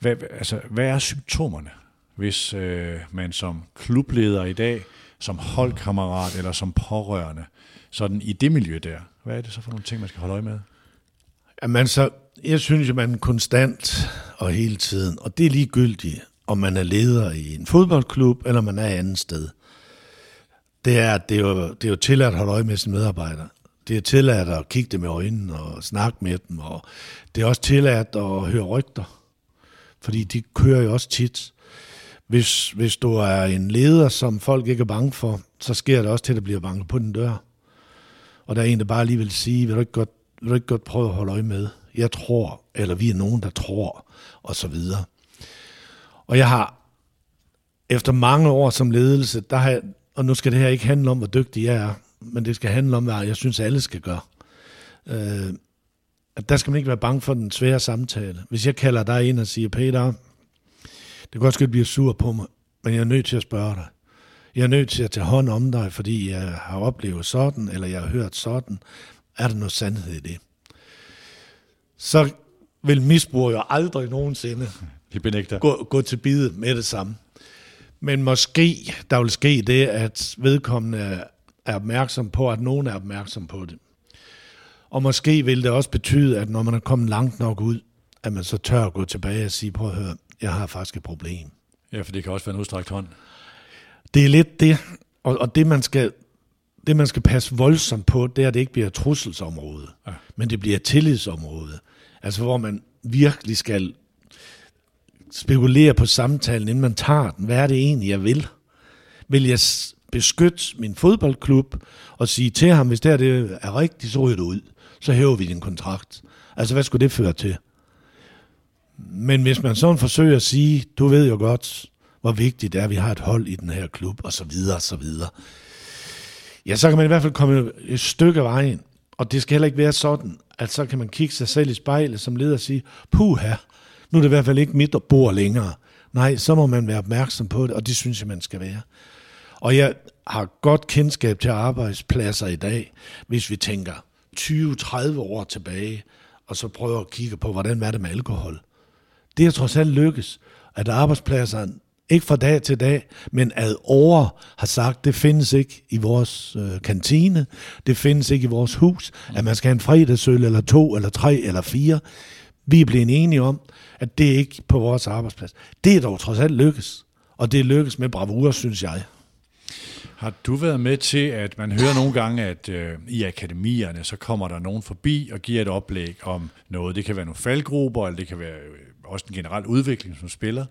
hvad, altså, hvad er symptomerne, hvis øh, man som klubleder i dag, som holdkammerat eller som pårørende, sådan i det miljø der, hvad er det så for nogle ting, man skal holde øje med? Jamen så, jeg synes at man konstant og hele tiden, og det er ligegyldigt, om man er leder i en fodboldklub, eller man er et andet sted. Det er, det er, jo, det er jo tilladt at holde øje med sine medarbejdere. Det er tilladt at kigge dem i øjnene og snakke med dem, og det er også tilladt at høre rygter, fordi de kører jo også tit. Hvis, hvis du er en leder, som folk ikke er bange for, så sker det også til, at der bliver banket på den dør. Og der er en, der bare lige vil sige, vil du ikke godt, vil du ikke godt prøve at holde øje med? Jeg tror, eller vi er nogen, der tror, og så videre. Og jeg har, efter mange år som ledelse, der har jeg, og nu skal det her ikke handle om, hvor dygtig jeg er, men det skal handle om, hvad jeg synes, alle skal gøre. Øh, at der skal man ikke være bange for den svære samtale. Hvis jeg kalder dig ind og siger, Peter, det kan godt ske, at du bliver sur på mig, men jeg er nødt til at spørge dig. Jeg er nødt til at tage hånd om dig, fordi jeg har oplevet sådan, eller jeg har hørt sådan. Er der noget sandhed i det? Så vil misbrug jo aldrig nogensinde De benægter. gå, gå til bide med det samme. Men måske der vil ske det, at vedkommende er opmærksom på, at nogen er opmærksom på det. Og måske vil det også betyde, at når man er kommet langt nok ud, at man så tør at gå tilbage og sige, prøv at høre, jeg har faktisk et problem. Ja, for det kan også være en udstrakt hånd. Det er lidt det, og, og det, man skal, det man skal passe voldsomt på, det er, at det ikke bliver et trusselsområde, Ja. men det bliver et tillidsområde. Altså hvor man virkelig skal spekulere på samtalen, inden man tager den. Hvad er det egentlig, jeg vil? Vil jeg beskytte min fodboldklub og sige til ham, hvis det her det er rigtigt, så ryger du ud. Så hæver vi din kontrakt. Altså, hvad skulle det føre til? Men hvis man sådan forsøger at sige, du ved jo godt, hvor vigtigt det er, at vi har et hold i den her klub, og så videre, og så videre. Ja, så kan man i hvert fald komme et stykke af vejen. Og det skal heller ikke være sådan, at så kan man kigge sig selv i spejlet som leder og sige, puha, nu er det i hvert fald ikke mit bord længere. Nej, så må man være opmærksom på det, og det synes jeg, man skal være. Og jeg har godt kendskab til arbejdspladser i dag, hvis vi tænker 20-30 år tilbage, og så prøver at kigge på, hvordan var det med alkohol. Det er trods alt lykkes, at arbejdspladser, ikke fra dag til dag, men ad år har sagt, det findes ikke i vores øh, kantine, det findes ikke i vores hus, at man skal have en fredagsøl, eller to, eller tre, eller fire. Vi er blevet enige om, at det er ikke på vores arbejdsplads. Det er dog trods alt lykkes, og det er lykkes med bravur, synes jeg. Har du været med til, at man hører nogle gange, at øh, i akademierne, så kommer der nogen forbi og giver et oplæg om noget. Det kan være nogle faldgrupper, eller det kan være øh, også en generel udvikling som spiller.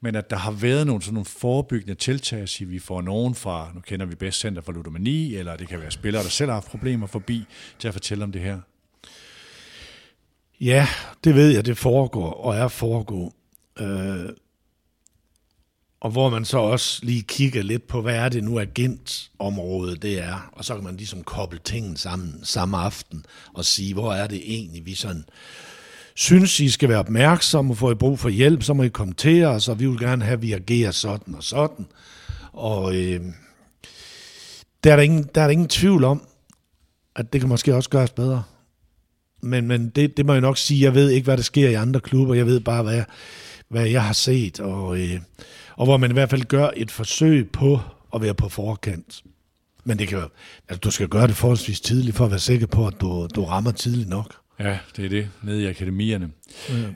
Men at der har været nogle sådan nogle forebyggende tiltag, at sige, vi får nogen fra, nu kender vi bedst Center for Ludomani, eller det kan være spillere, der selv har haft problemer forbi, til at fortælle om det her. Ja, det ved jeg, det foregår og er foregår. Øh, og hvor man så også lige kigger lidt på, hvad er det nu agentområdet det er, og så kan man ligesom koble tingene sammen samme aften og sige, hvor er det egentlig, vi sådan synes, I skal være opmærksomme, får I brug for hjælp, så må I komme til os, og vi vil gerne have, at vi agerer sådan og sådan. Og øh, der, er der, ingen, der er der ingen tvivl om, at det kan måske også gøres bedre. Men, men det, det må jeg nok sige, jeg ved ikke, hvad der sker i andre klubber, jeg ved bare, hvad, hvad jeg har set, og, øh, og hvor man i hvert fald gør et forsøg på at være på forkant. Men det kan altså, du skal gøre det forholdsvis tidligt, for at være sikker på, at du, du rammer tidligt nok. Ja, det er det, nede i akademierne.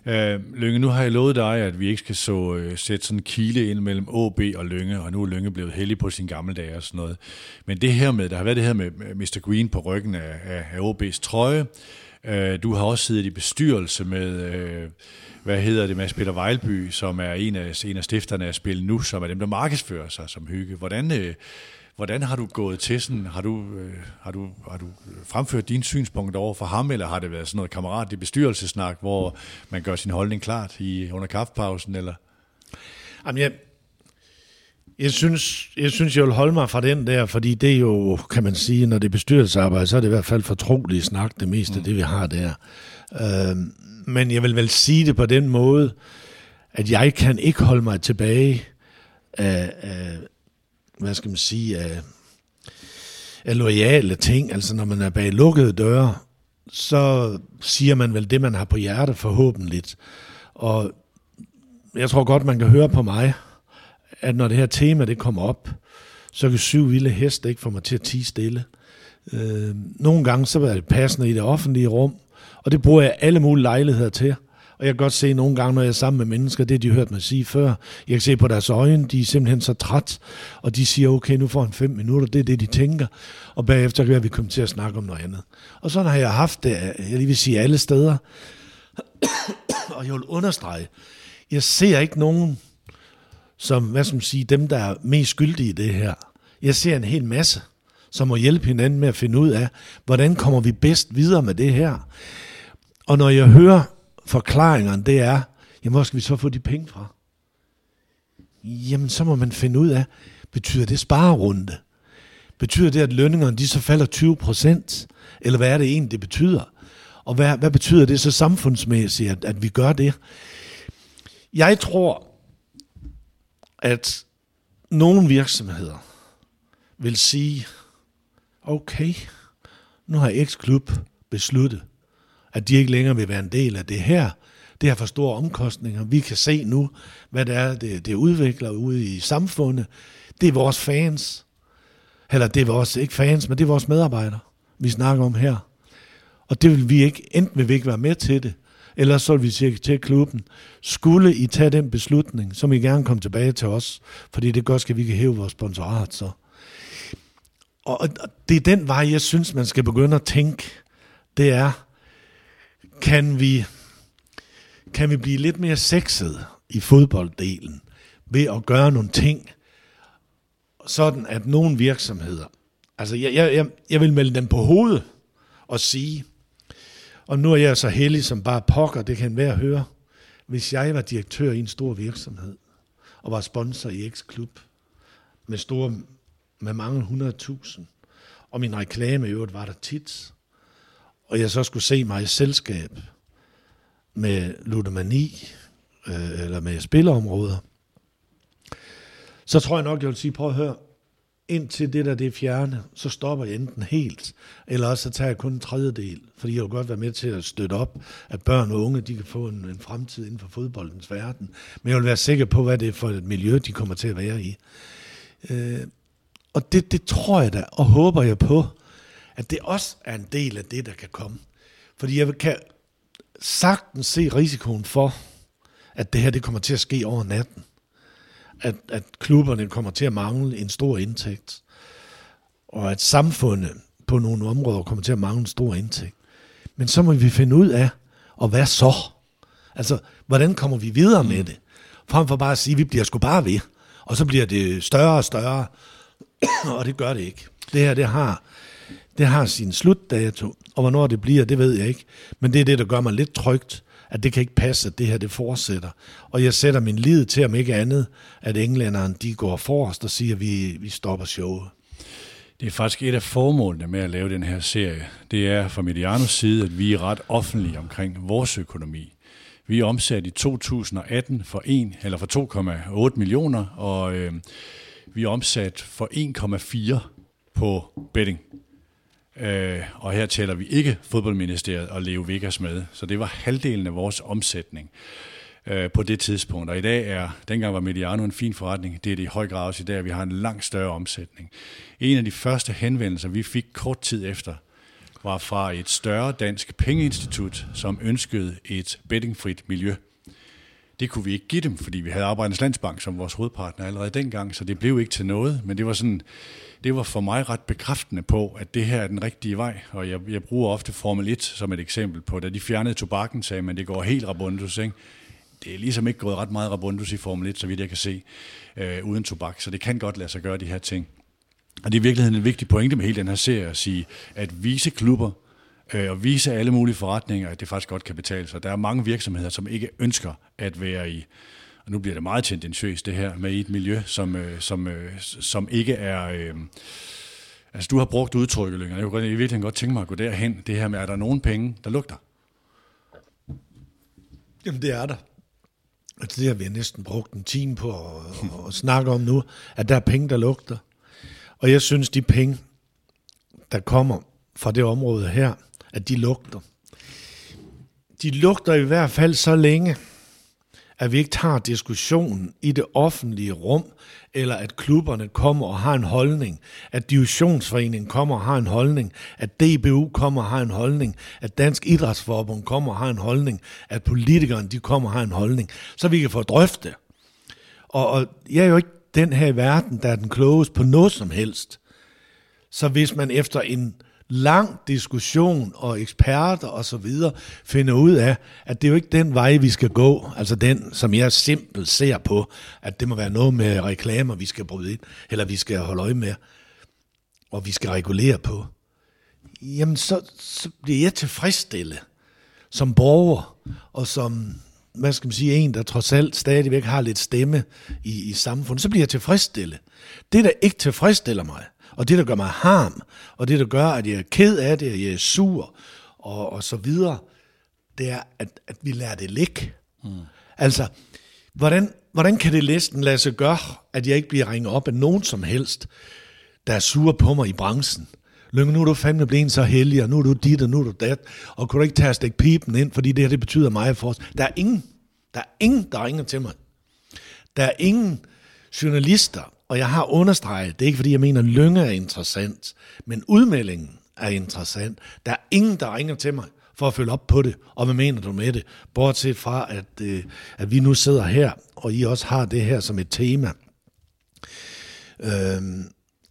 Ja. Øh, Lønge, nu har jeg lovet dig, at vi ikke skal så, øh, sætte sådan en kile ind mellem AB og Lønge, og nu er Lønge blevet heldig på sin gamle dage og sådan noget. Men det her med, der har været det her med Mr. Green på ryggen af, af, af AB's trøje. Øh, du har også siddet i bestyrelse med, øh, hvad hedder det, Mads Peter Vejlby, som er en af, en af stifterne af Spil Nu, som er dem, der markedsfører sig som hygge. Hvordan, øh, Hvordan har du gået til sådan, har du, øh, har du, har du fremført dine synspunkter over for ham, eller har det været sådan noget kammerat i bestyrelsesnak, hvor man gør sin holdning klart i, under kaffepausen, eller? Jamen, jeg, Jeg synes, jeg synes, jeg vil holde mig fra den der, fordi det er jo, kan man sige, når det er bestyrelsesarbejde, så er det i hvert fald fortrolige snak, det meste af det, vi har der. Øh, men jeg vil vel sige det på den måde, at jeg kan ikke holde mig tilbage af, af hvad skal man sige, af, af loyale ting. Altså når man er bag lukkede døre, så siger man vel det, man har på hjerte forhåbentlig. Og jeg tror godt, man kan høre på mig, at når det her tema det kommer op, så kan syv vilde heste ikke få mig til at tige stille. Øh, nogle gange så er det passende i det offentlige rum, og det bruger jeg alle mulige lejligheder til. Og jeg kan godt se nogle gange, når jeg er sammen med mennesker, det de hørt mig sige før, jeg kan se på deres øjne, de er simpelthen så træt, og de siger, okay, nu får han fem minutter, det er det, de tænker, og bagefter kan vi komme til at snakke om noget andet. Og sådan har jeg haft det, jeg lige vil sige, alle steder. og jeg vil understrege, jeg ser ikke nogen, som, hvad skal man sige, dem, der er mest skyldige i det her. Jeg ser en hel masse, som må hjælpe hinanden med at finde ud af, hvordan kommer vi bedst videre med det her. Og når jeg hører forklaringerne, det er, jamen hvor skal vi så få de penge fra? Jamen så må man finde ud af, betyder det sparerunde? Betyder det, at lønningerne de så falder 20 procent? Eller hvad er det egentlig, det betyder? Og hvad, hvad betyder det så samfundsmæssigt, at, at vi gør det? Jeg tror, at nogle virksomheder vil sige, okay, nu har X-Klub besluttet, at de ikke længere vil være en del af det her. Det har for store omkostninger. Vi kan se nu, hvad det er, det, det udvikler ude i samfundet. Det er vores fans. Eller det er vores, ikke fans, men det er vores medarbejdere, vi snakker om her. Og det vil vi ikke, enten vil vi ikke være med til det, eller så vil vi sige til klubben, skulle I tage den beslutning, så må I gerne komme tilbage til os, fordi det godt skal, vi kan hæve vores sponsorat så. Og det er den vej, jeg synes, man skal begynde at tænke, det er, kan vi, kan vi blive lidt mere sexet i fodbolddelen ved at gøre nogle ting, sådan at nogle virksomheder, altså jeg, jeg, jeg vil melde dem på hovedet og sige, og nu er jeg så heldig som bare pokker, det kan være at høre, hvis jeg var direktør i en stor virksomhed, og var sponsor i X-Klub, med store, med mange hundredtusind, og min reklame i øvrigt var der tit, og jeg så skulle se mig i selskab med ludomani, øh, eller med spilleområder, så tror jeg nok, jeg vil sige, prøv at høre, indtil det der det er fjerne, så stopper jeg enten helt, eller også så tager jeg kun en tredjedel, fordi jeg vil godt være med til at støtte op, at børn og unge de kan få en, en fremtid inden for fodboldens verden. Men jeg vil være sikker på, hvad det er for et miljø, de kommer til at være i. Øh, og det, det tror jeg da, og håber jeg på, at det også er en del af det, der kan komme. Fordi jeg kan sagtens se risikoen for, at det her det kommer til at ske over natten. At, at klubberne kommer til at mangle en stor indtægt. Og at samfundet på nogle områder kommer til at mangle en stor indtægt. Men så må vi finde ud af, og hvad så? Altså, hvordan kommer vi videre med det? Frem for bare at sige, at vi bliver sgu bare ved. Og så bliver det større og større. og det gør det ikke. Det her, det har det har sin slutdato, og hvornår det bliver, det ved jeg ikke. Men det er det, der gør mig lidt trygt, at det kan ikke passe, at det her det fortsætter. Og jeg sætter min lid til, om ikke andet, at englænderne de går forrest og siger, at vi, vi stopper showet. Det er faktisk et af formålene med at lave den her serie. Det er fra Medianos side, at vi er ret offentlige omkring vores økonomi. Vi er omsat i 2018 for 1 eller for 2,8 millioner, og øh, vi er omsat for 1,4 på betting. Øh, og her tæller vi ikke fodboldministeriet og Leo Vegas med, så det var halvdelen af vores omsætning øh, på det tidspunkt. Og i dag er, dengang var Mediano en fin forretning, det er det i høj grad også i dag, at vi har en langt større omsætning. En af de første henvendelser, vi fik kort tid efter, var fra et større dansk pengeinstitut, som ønskede et bettingfrit miljø. Det kunne vi ikke give dem, fordi vi havde Arbejdernes Landsbank som vores hovedpartner allerede dengang, så det blev ikke til noget, men det var sådan det var for mig ret bekræftende på, at det her er den rigtige vej. Og jeg, jeg bruger ofte Formel 1 som et eksempel på, da de fjernede tobakken, sagde man, det går helt rabundus, ikke? Det er ligesom ikke gået ret meget rabundus i Formel 1, så vidt jeg kan se, øh, uden tobak. Så det kan godt lade sig gøre, de her ting. Og det er i virkeligheden en vigtig pointe med hele den her serie at sige, at vise klubber, øh, og vise alle mulige forretninger, at det faktisk godt kan betale sig. Der er mange virksomheder, som ikke ønsker at være i nu bliver det meget tendensøst det her med et miljø, som, øh, som, øh, som ikke er... Øh, altså du har brugt udtrykket, og jeg kunne i virkeligheden godt tænke mig at gå derhen, det her med, er der nogen penge, der lugter? Jamen det er der. Altså, det har vi næsten brugt en time på at, at snakke om nu, at der er penge, der lugter. Og jeg synes, de penge, der kommer fra det område her, at de lugter. De lugter i hvert fald så længe, at vi ikke tager diskussionen i det offentlige rum, eller at klubberne kommer og har en holdning, at divisionsforeningen kommer og har en holdning, at DBU kommer og har en holdning, at Dansk Idrætsforbund kommer og har en holdning, at politikerne de kommer og har en holdning, så vi kan få drøfte. Og, og jeg er jo ikke den her i verden, der er den klogeste på noget som helst. Så hvis man efter en lang diskussion og eksperter og så videre finder ud af, at det er jo ikke den vej, vi skal gå, altså den, som jeg simpelt ser på, at det må være noget med reklamer, vi skal bryde ind, eller vi skal holde øje med, og vi skal regulere på. Jamen, så, så bliver jeg tilfredsstillet som borger, og som, hvad skal man sige, en, der trods alt stadigvæk har lidt stemme i, i samfundet, så bliver jeg tilfredsstillet. Det, der ikke tilfredsstiller mig, og det, der gør mig harm, og det, der gør, at jeg er ked af det, og jeg er sur, og, og så videre, det er, at, at vi lærer det ligge. Mm. Altså, hvordan, hvordan kan det næsten lade sig gøre, at jeg ikke bliver ringet op af nogen som helst, der er sure på mig i branchen? Lønge, nu er du fandme blevet så heldig, og nu er du dit, og nu er du dat, og kunne du ikke tage stikke pipen ind, fordi det her, det betyder meget for os. Der er ingen, der er ingen, der ringer til mig. Der er ingen journalister, og jeg har understreget, det er ikke fordi, jeg mener, at Lønge er interessant, men udmeldingen er interessant. Der er ingen, der ringer til mig for at følge op på det, og hvad mener du med det? Bortset fra, at, øh, at vi nu sidder her, og I også har det her som et tema. Øhm,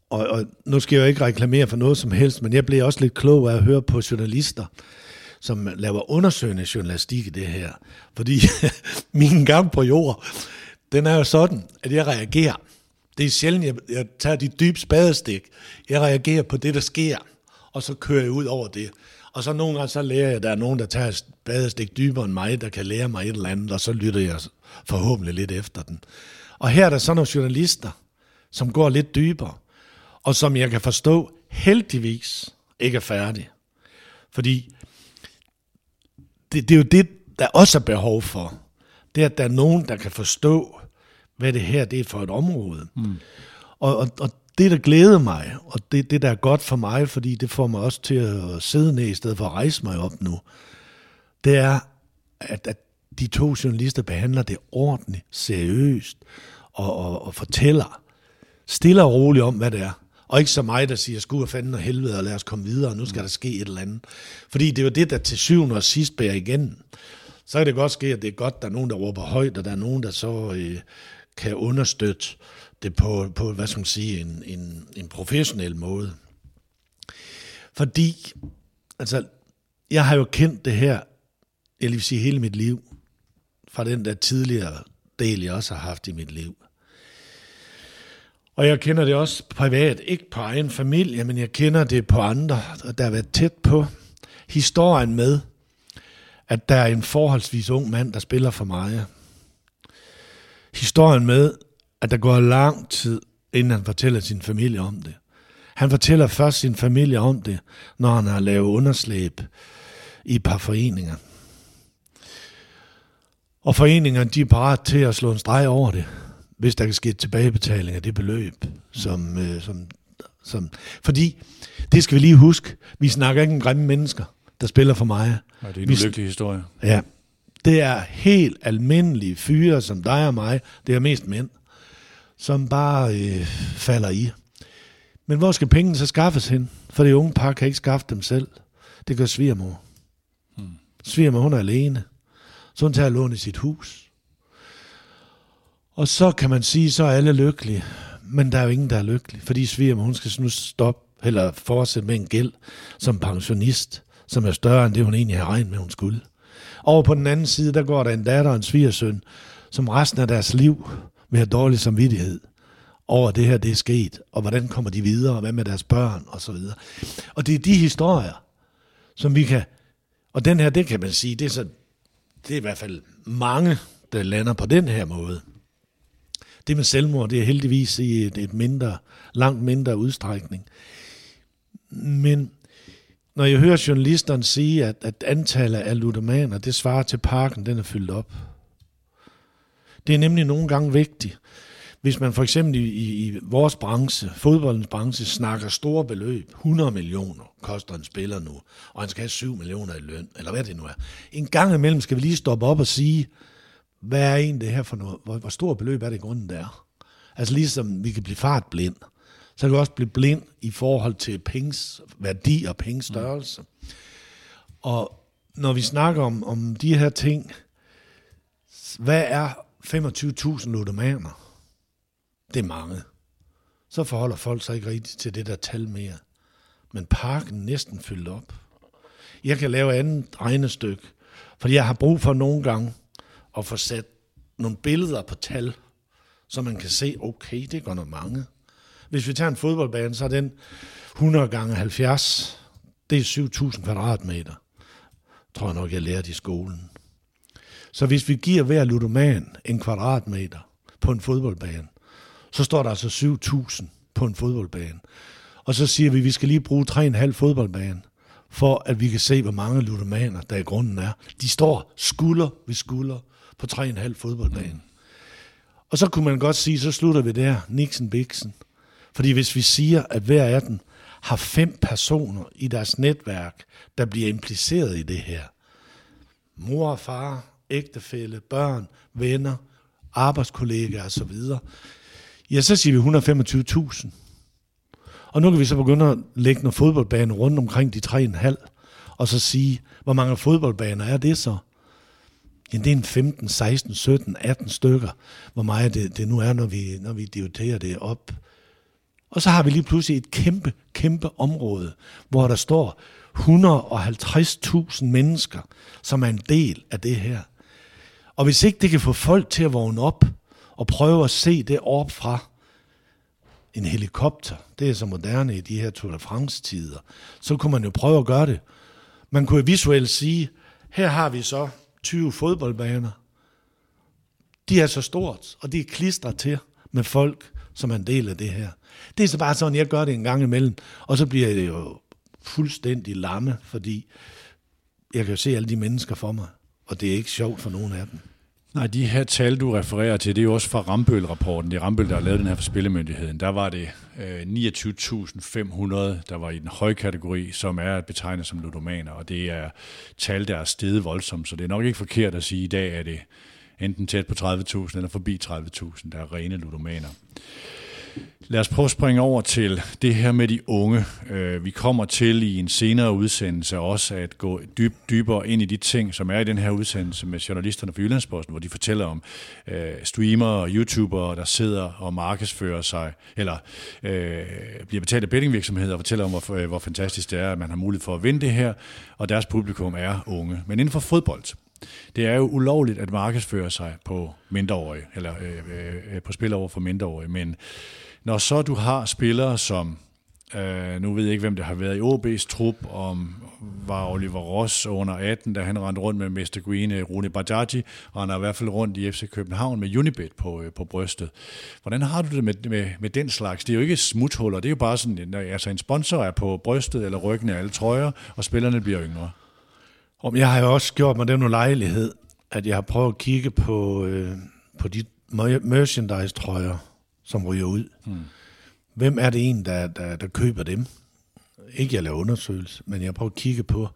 og, og nu skal jeg jo ikke reklamere for noget som helst, men jeg blev også lidt klog af at høre på journalister, som laver undersøgende journalistik i det her. Fordi min gang på jord, den er jo sådan, at jeg reagerer det er sjældent, jeg, jeg tager de dybe spadestik. Jeg reagerer på det, der sker, og så kører jeg ud over det. Og så nogle gange, så lærer jeg, at der er nogen, der tager spadestik dybere end mig, der kan lære mig et eller andet, og så lytter jeg forhåbentlig lidt efter den. Og her er der så nogle journalister, som går lidt dybere, og som jeg kan forstå heldigvis ikke er færdige. Fordi det, det er jo det, der også er behov for. Det er, at der er nogen, der kan forstå, hvad det her det er for et område. Mm. Og, og, og det, der glæder mig, og det, det, der er godt for mig, fordi det får mig også til at sidde ned i stedet for at rejse mig op nu, det er, at, at de to journalister behandler det ordentligt, seriøst, og, og, og fortæller stille og roligt om, hvad det er. Og ikke så mig, der siger, skud og fanden og helvede, og lad os komme videre, og nu skal der ske et eller andet. Fordi det er jo det, der til syvende og sidst bærer igen. Så kan det godt ske, at det er godt, der er nogen, der råber højt, og der er nogen, der så øh, kan understøtte det på, på hvad skal man sige, en, en, en professionel måde. Fordi, altså, jeg har jo kendt det her, jeg vil sige hele mit liv, fra den der tidligere del, jeg også har haft i mit liv. Og jeg kender det også privat, ikke på egen familie, men jeg kender det på andre, der har været tæt på. Historien med, at der er en forholdsvis ung mand, der spiller for mig historien med, at der går lang tid, inden han fortæller sin familie om det. Han fortæller først sin familie om det, når han har lavet underslæb i et par foreninger. Og foreningerne de er parat til at slå en streg over det, hvis der kan ske tilbagebetaling af det beløb, som, øh, som, som... Fordi, det skal vi lige huske, vi snakker ikke om grimme mennesker, der spiller for mig. Ja, det er en ulykkelig historie. Ja, det er helt almindelige fyre som dig og mig, det er mest mænd, som bare øh, falder i. Men hvor skal pengene så skaffes hen? For det unge par kan ikke skaffe dem selv. Det gør svigermor. Hmm. Svigermor, hun er alene. Så hun tager lån i sit hus. Og så kan man sige, så er alle lykkelige. Men der er jo ingen, der er lykkelig. Fordi svigermor, hun skal nu stoppe, eller fortsætte med en gæld som pensionist, som er større end det, hun egentlig har regnet med, hun skulle. Over på den anden side, der går der en datter og en svigersøn, som resten af deres liv vil have dårlig samvittighed over det her, det er sket, og hvordan kommer de videre, og hvad med deres børn, og så videre. Og det er de historier, som vi kan, og den her, det kan man sige, det er, så, det er i hvert fald mange der lander på den her måde. Det med selvmord, det er heldigvis i et, et mindre, langt mindre udstrækning. Men når jeg hører journalisterne sige, at, at antallet af ludomaner, det svarer til parken, den er fyldt op. Det er nemlig nogle gange vigtigt. Hvis man for eksempel i, i, i vores branche, fodboldens branche, snakker store beløb, 100 millioner koster en spiller nu, og han skal have 7 millioner i løn, eller hvad det nu er. En gang imellem skal vi lige stoppe op og sige, hvad er egentlig det her for noget? Hvor, hvor stor beløb er det i grunden, der? Altså ligesom vi kan blive fartblind, så kan vi også blive blind i forhold til penges værdi og penges størrelse. Mm. Og når vi snakker om, om de her ting, hvad er 25.000 ludomaner? Det er mange. Så forholder folk sig ikke rigtigt til det der tal mere. Men parken næsten fyldt op. Jeg kan lave andet regnestykke, fordi jeg har brug for nogle gange at få sat nogle billeder på tal, så man kan se, okay, det går noget mange. Hvis vi tager en fodboldbane, så er den 100 gange 70, det er 7.000 kvadratmeter. Tror jeg nok, jeg lærte i skolen. Så hvis vi giver hver ludoman en kvadratmeter på en fodboldbane, så står der altså 7.000 på en fodboldbane. Og så siger vi, at vi skal lige bruge 3,5 fodboldbane, for at vi kan se, hvor mange ludomaner der i grunden er. De står skulder ved skulder på 3,5 fodboldbane. Og så kunne man godt sige, så slutter vi der, Nixon Bixen. Fordi hvis vi siger, at hver af dem har fem personer i deres netværk, der bliver impliceret i det her. Mor og far, ægtefælle, børn, venner, arbejdskollegaer osv. Ja, så siger vi 125.000. Og nu kan vi så begynde at lægge nogle fodboldbaner rundt omkring de 3,5, og så sige, hvor mange fodboldbaner er det så? Ja, det er en 15, 16, 17, 18 stykker, hvor meget det, det nu er, når vi, når vi dividerer det op. Og så har vi lige pludselig et kæmpe, kæmpe område, hvor der står 150.000 mennesker, som er en del af det her. Og hvis ikke det kan få folk til at vågne op og prøve at se det op fra en helikopter, det er så moderne i de her Tour de France-tider, så kunne man jo prøve at gøre det. Man kunne visuelt sige, her har vi så 20 fodboldbaner. De er så stort, og de er klistret til med folk, som er en del af det her. Det er så bare sådan, jeg gør det en gang imellem, og så bliver det jo fuldstændig lamme, fordi jeg kan jo se alle de mennesker for mig, og det er ikke sjovt for nogen af dem. Nej, de her tal, du refererer til, det er jo også fra Rambøl-rapporten. Det er Rambøl, der har lavet den her for Spillemyndigheden. Der var det øh, 29.500, der var i den høje kategori, som er at betegne som ludomaner. Og det er tal, der er steget voldsomt, så det er nok ikke forkert at sige, at i dag er det enten tæt på 30.000 eller forbi 30.000, der er rene ludomaner. Lad os prøve at springe over til det her med de unge. Øh, vi kommer til i en senere udsendelse også at gå dyb, dybere ind i de ting, som er i den her udsendelse med journalisterne fra Jyllandsposten, hvor de fortæller om øh, streamere og YouTubere, der sidder og markedsfører sig, eller øh, bliver betalt af bettingvirksomheder og fortæller om, hvor, øh, hvor fantastisk det er, at man har mulighed for at vinde det her, og deres publikum er unge. Men inden for fodbold, det er jo ulovligt at markedsføre sig på mindreårige, eller øh, øh, øh på spil over for mindreårige, men når så du har spillere som, øh, nu ved jeg ikke, hvem det har været i OB's trup, om var Oliver Ross under 18, da han rendte rundt med Mr. Green, øh, Rune Bajaji, og han er i hvert fald rundt i FC København med Unibet på, øh, på brystet. Hvordan har du det med, med, med den slags? Det er jo ikke smuthuller, det er jo bare sådan, øh, altså en sponsor er på brystet eller ryggen af alle trøjer, og spillerne bliver yngre. Om jeg har jo også gjort mig den ulejlighed, at jeg har prøvet at kigge på, øh, på de merchandise-trøjer, som ryger ud. Hmm. Hvem er det en, der, der, der køber dem? Ikke jeg laver undersøgelse, men jeg prøver at kigge på,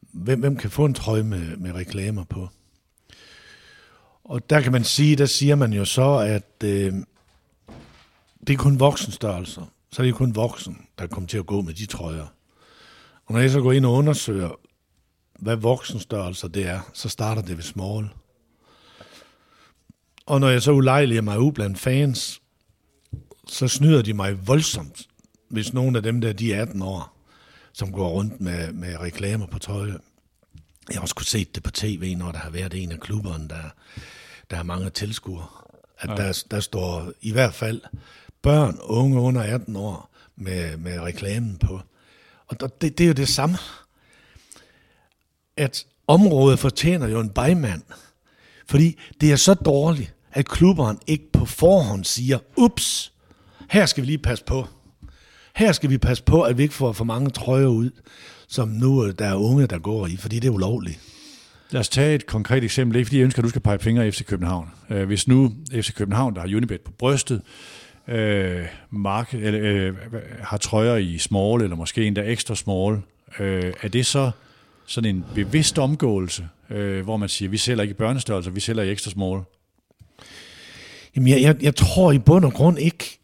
hvem, hvem kan få en trøje med, med reklamer på. Og der kan man sige, der siger man jo så, at øh, det er kun voksenstørrelser. Så er det kun voksen, der kommer til at gå med de trøjer. Og når jeg så går ind og undersøger, hvad voksenstørrelser det er, så starter det ved small. Og når jeg så ulejliger mig ud blandt fans, så snyder de mig voldsomt, hvis nogle af dem der, de er 18 år, som går rundt med, med reklamer på tøj. Jeg har også kunne se det på tv, når der har været en af klubberne, der, der har mange tilskuere. At ja. der, der står i hvert fald børn, unge under 18 år, med, med reklamen på. Og det, det er jo det samme at området fortjener jo en bejmand. Fordi det er så dårligt, at klubberen ikke på forhånd siger, ups, her skal vi lige passe på. Her skal vi passe på, at vi ikke får for mange trøjer ud, som nu øh, der er unge, der går i, fordi det er ulovligt. Lad os tage et konkret eksempel. Ikke, fordi jeg ønsker, at du skal pege fingre af FC København. Øh, hvis nu FC København, der har Unibet på brystet, øh, mark, eller, øh, har trøjer i small, eller måske endda ekstra small, øh, er det så sådan en bevidst omgåelse, øh, hvor man siger, vi sælger ikke i børnestørrelse, vi sælger i ekstra small? Jamen, jeg, jeg, jeg tror i bund og grund ikke,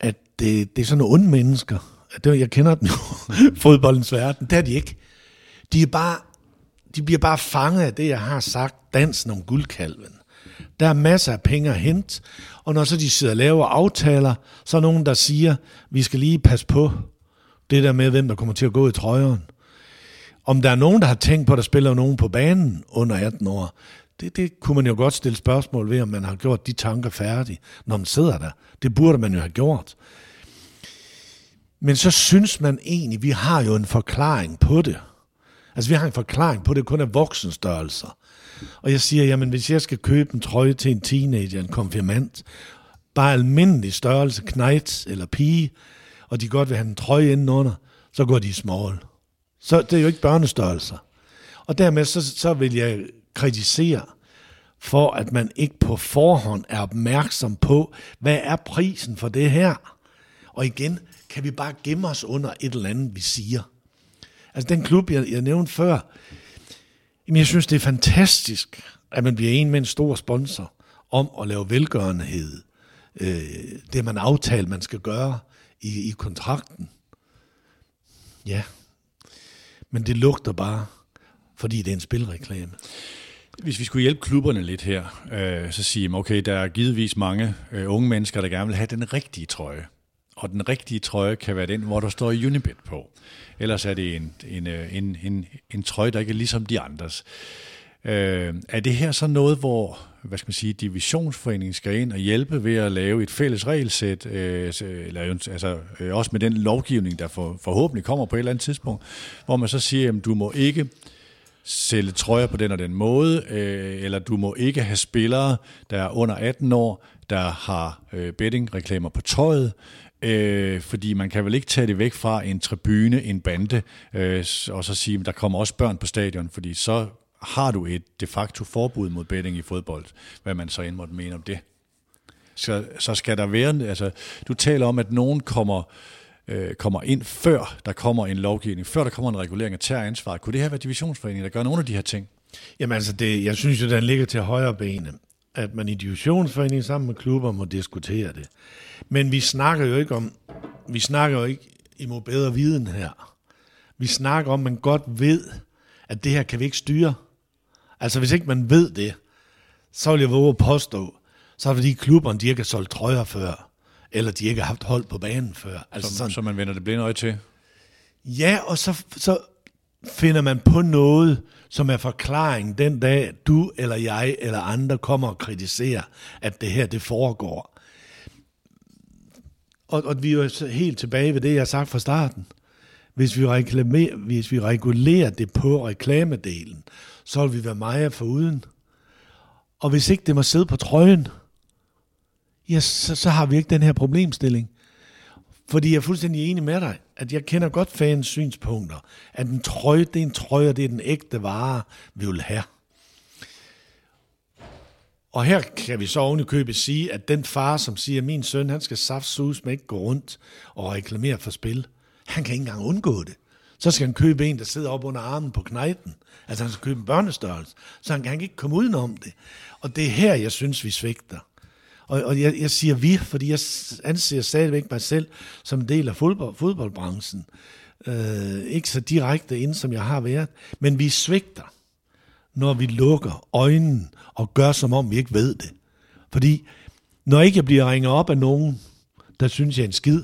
at det, det er sådan nogle onde mennesker. Det, jeg kender den jo, fodboldens verden. Det er de ikke. De, er bare, de bliver bare fanget af det, jeg har sagt, dansen om guldkalven. Der er masser af penge at hente, og når så de sidder og laver aftaler, så er nogen, der siger, vi skal lige passe på det der med, hvem der kommer til at gå i trøjeren. Om der er nogen, der har tænkt på, at der spiller nogen på banen under 18 år, det, det kunne man jo godt stille spørgsmål ved, om man har gjort de tanker færdige, når man sidder der. Det burde man jo have gjort. Men så synes man egentlig, vi har jo en forklaring på det. Altså vi har en forklaring på det, kun er voksenstørrelser. Og jeg siger, jamen hvis jeg skal købe en trøje til en teenager, en konfirmant, bare almindelig størrelse, knejt eller pige, og de godt vil have en trøje indenunder, så går de i small. Så det er jo ikke børnestørrelser. Og dermed så, så vil jeg kritisere for, at man ikke på forhånd er opmærksom på, hvad er prisen for det her? Og igen, kan vi bare gemme os under et eller andet, vi siger? Altså den klub, jeg, jeg nævnte før, jamen jeg synes, det er fantastisk, at man bliver en med en stor sponsor om at lave velgørenhed. Øh, det man aftalt, man skal gøre i, i kontrakten. Ja, men det lugter bare, fordi det er en spilreklame. Hvis vi skulle hjælpe klubberne lidt her, øh, så siger man, okay, der er givetvis mange øh, unge mennesker, der gerne vil have den rigtige trøje. Og den rigtige trøje kan være den, hvor der står Unibet på. Ellers er det en, en, øh, en, en, en trøje, der ikke er ligesom de andres. Øh, er det her så noget, hvor hvad skal man sige, divisionsforeningen skal ind og hjælpe ved at lave et fælles regelsæt, øh, eller altså, øh, også med den lovgivning, der for, forhåbentlig kommer på et eller andet tidspunkt, hvor man så siger, at du må ikke sælge trøjer på den og den måde, øh, eller du må ikke have spillere, der er under 18 år, der har øh, betting-reklamer på tøjet, øh, fordi man kan vel ikke tage det væk fra en tribune, en bande, øh, og så sige, at der kommer også børn på stadion, fordi så har du et de facto forbud mod betting i fodbold, hvad man så end måtte mene om det. Så, så skal der være, altså du taler om, at nogen kommer, øh, Øh, kommer ind før der kommer en lovgivning, før der kommer en regulering af tager ansvar. Kunne det her være divisionsforeningen, der gør nogle af de her ting? Jamen altså, det, jeg synes jo, den ligger til højre benet, at man i divisionsforeningen sammen med klubber må diskutere det. Men vi snakker jo ikke om, vi snakker jo ikke imod bedre viden her. Vi snakker om, at man godt ved, at det her kan vi ikke styre. Altså hvis ikke man ved det, så vil jeg våge at påstå, så er det fordi klubberne, de ikke har solgt trøjer før, eller de ikke har haft hold på banen før. Altså så, sådan. så man vender det blinde øje til? Ja, og så, så finder man på noget, som er forklaring den dag, du eller jeg eller andre kommer og kritiserer, at det her det foregår. Og, og vi er jo helt tilbage ved det, jeg har sagt fra starten. Hvis vi, reklamer, hvis vi regulerer det på reklamedelen, så vil vi være meget foruden. Og hvis ikke det må sidde på trøjen, ja, så, så har vi ikke den her problemstilling. Fordi jeg er fuldstændig enig med dig, at jeg kender godt fans synspunkter, at en trøje, det er en trøje, og det er den ægte vare, vi vil have. Og her kan vi så oven i købet sige, at den far, som siger, at min søn, han skal saftsus med ikke gå rundt og reklamere for spil, han kan ikke engang undgå det. Så skal han købe en, der sidder op under armen på knejten. Altså han skal købe en børnestørrelse. Så han kan ikke komme udenom det. Og det er her, jeg synes, vi svigter. Og, og jeg, jeg siger vi, fordi jeg anser stadigvæk mig selv som en del af fodbold, fodboldbranchen. Øh, ikke så direkte ind, som jeg har været. Men vi svigter, når vi lukker øjnene og gør, som om vi ikke ved det. Fordi når ikke jeg bliver ringet op af nogen, der synes jeg er en skid,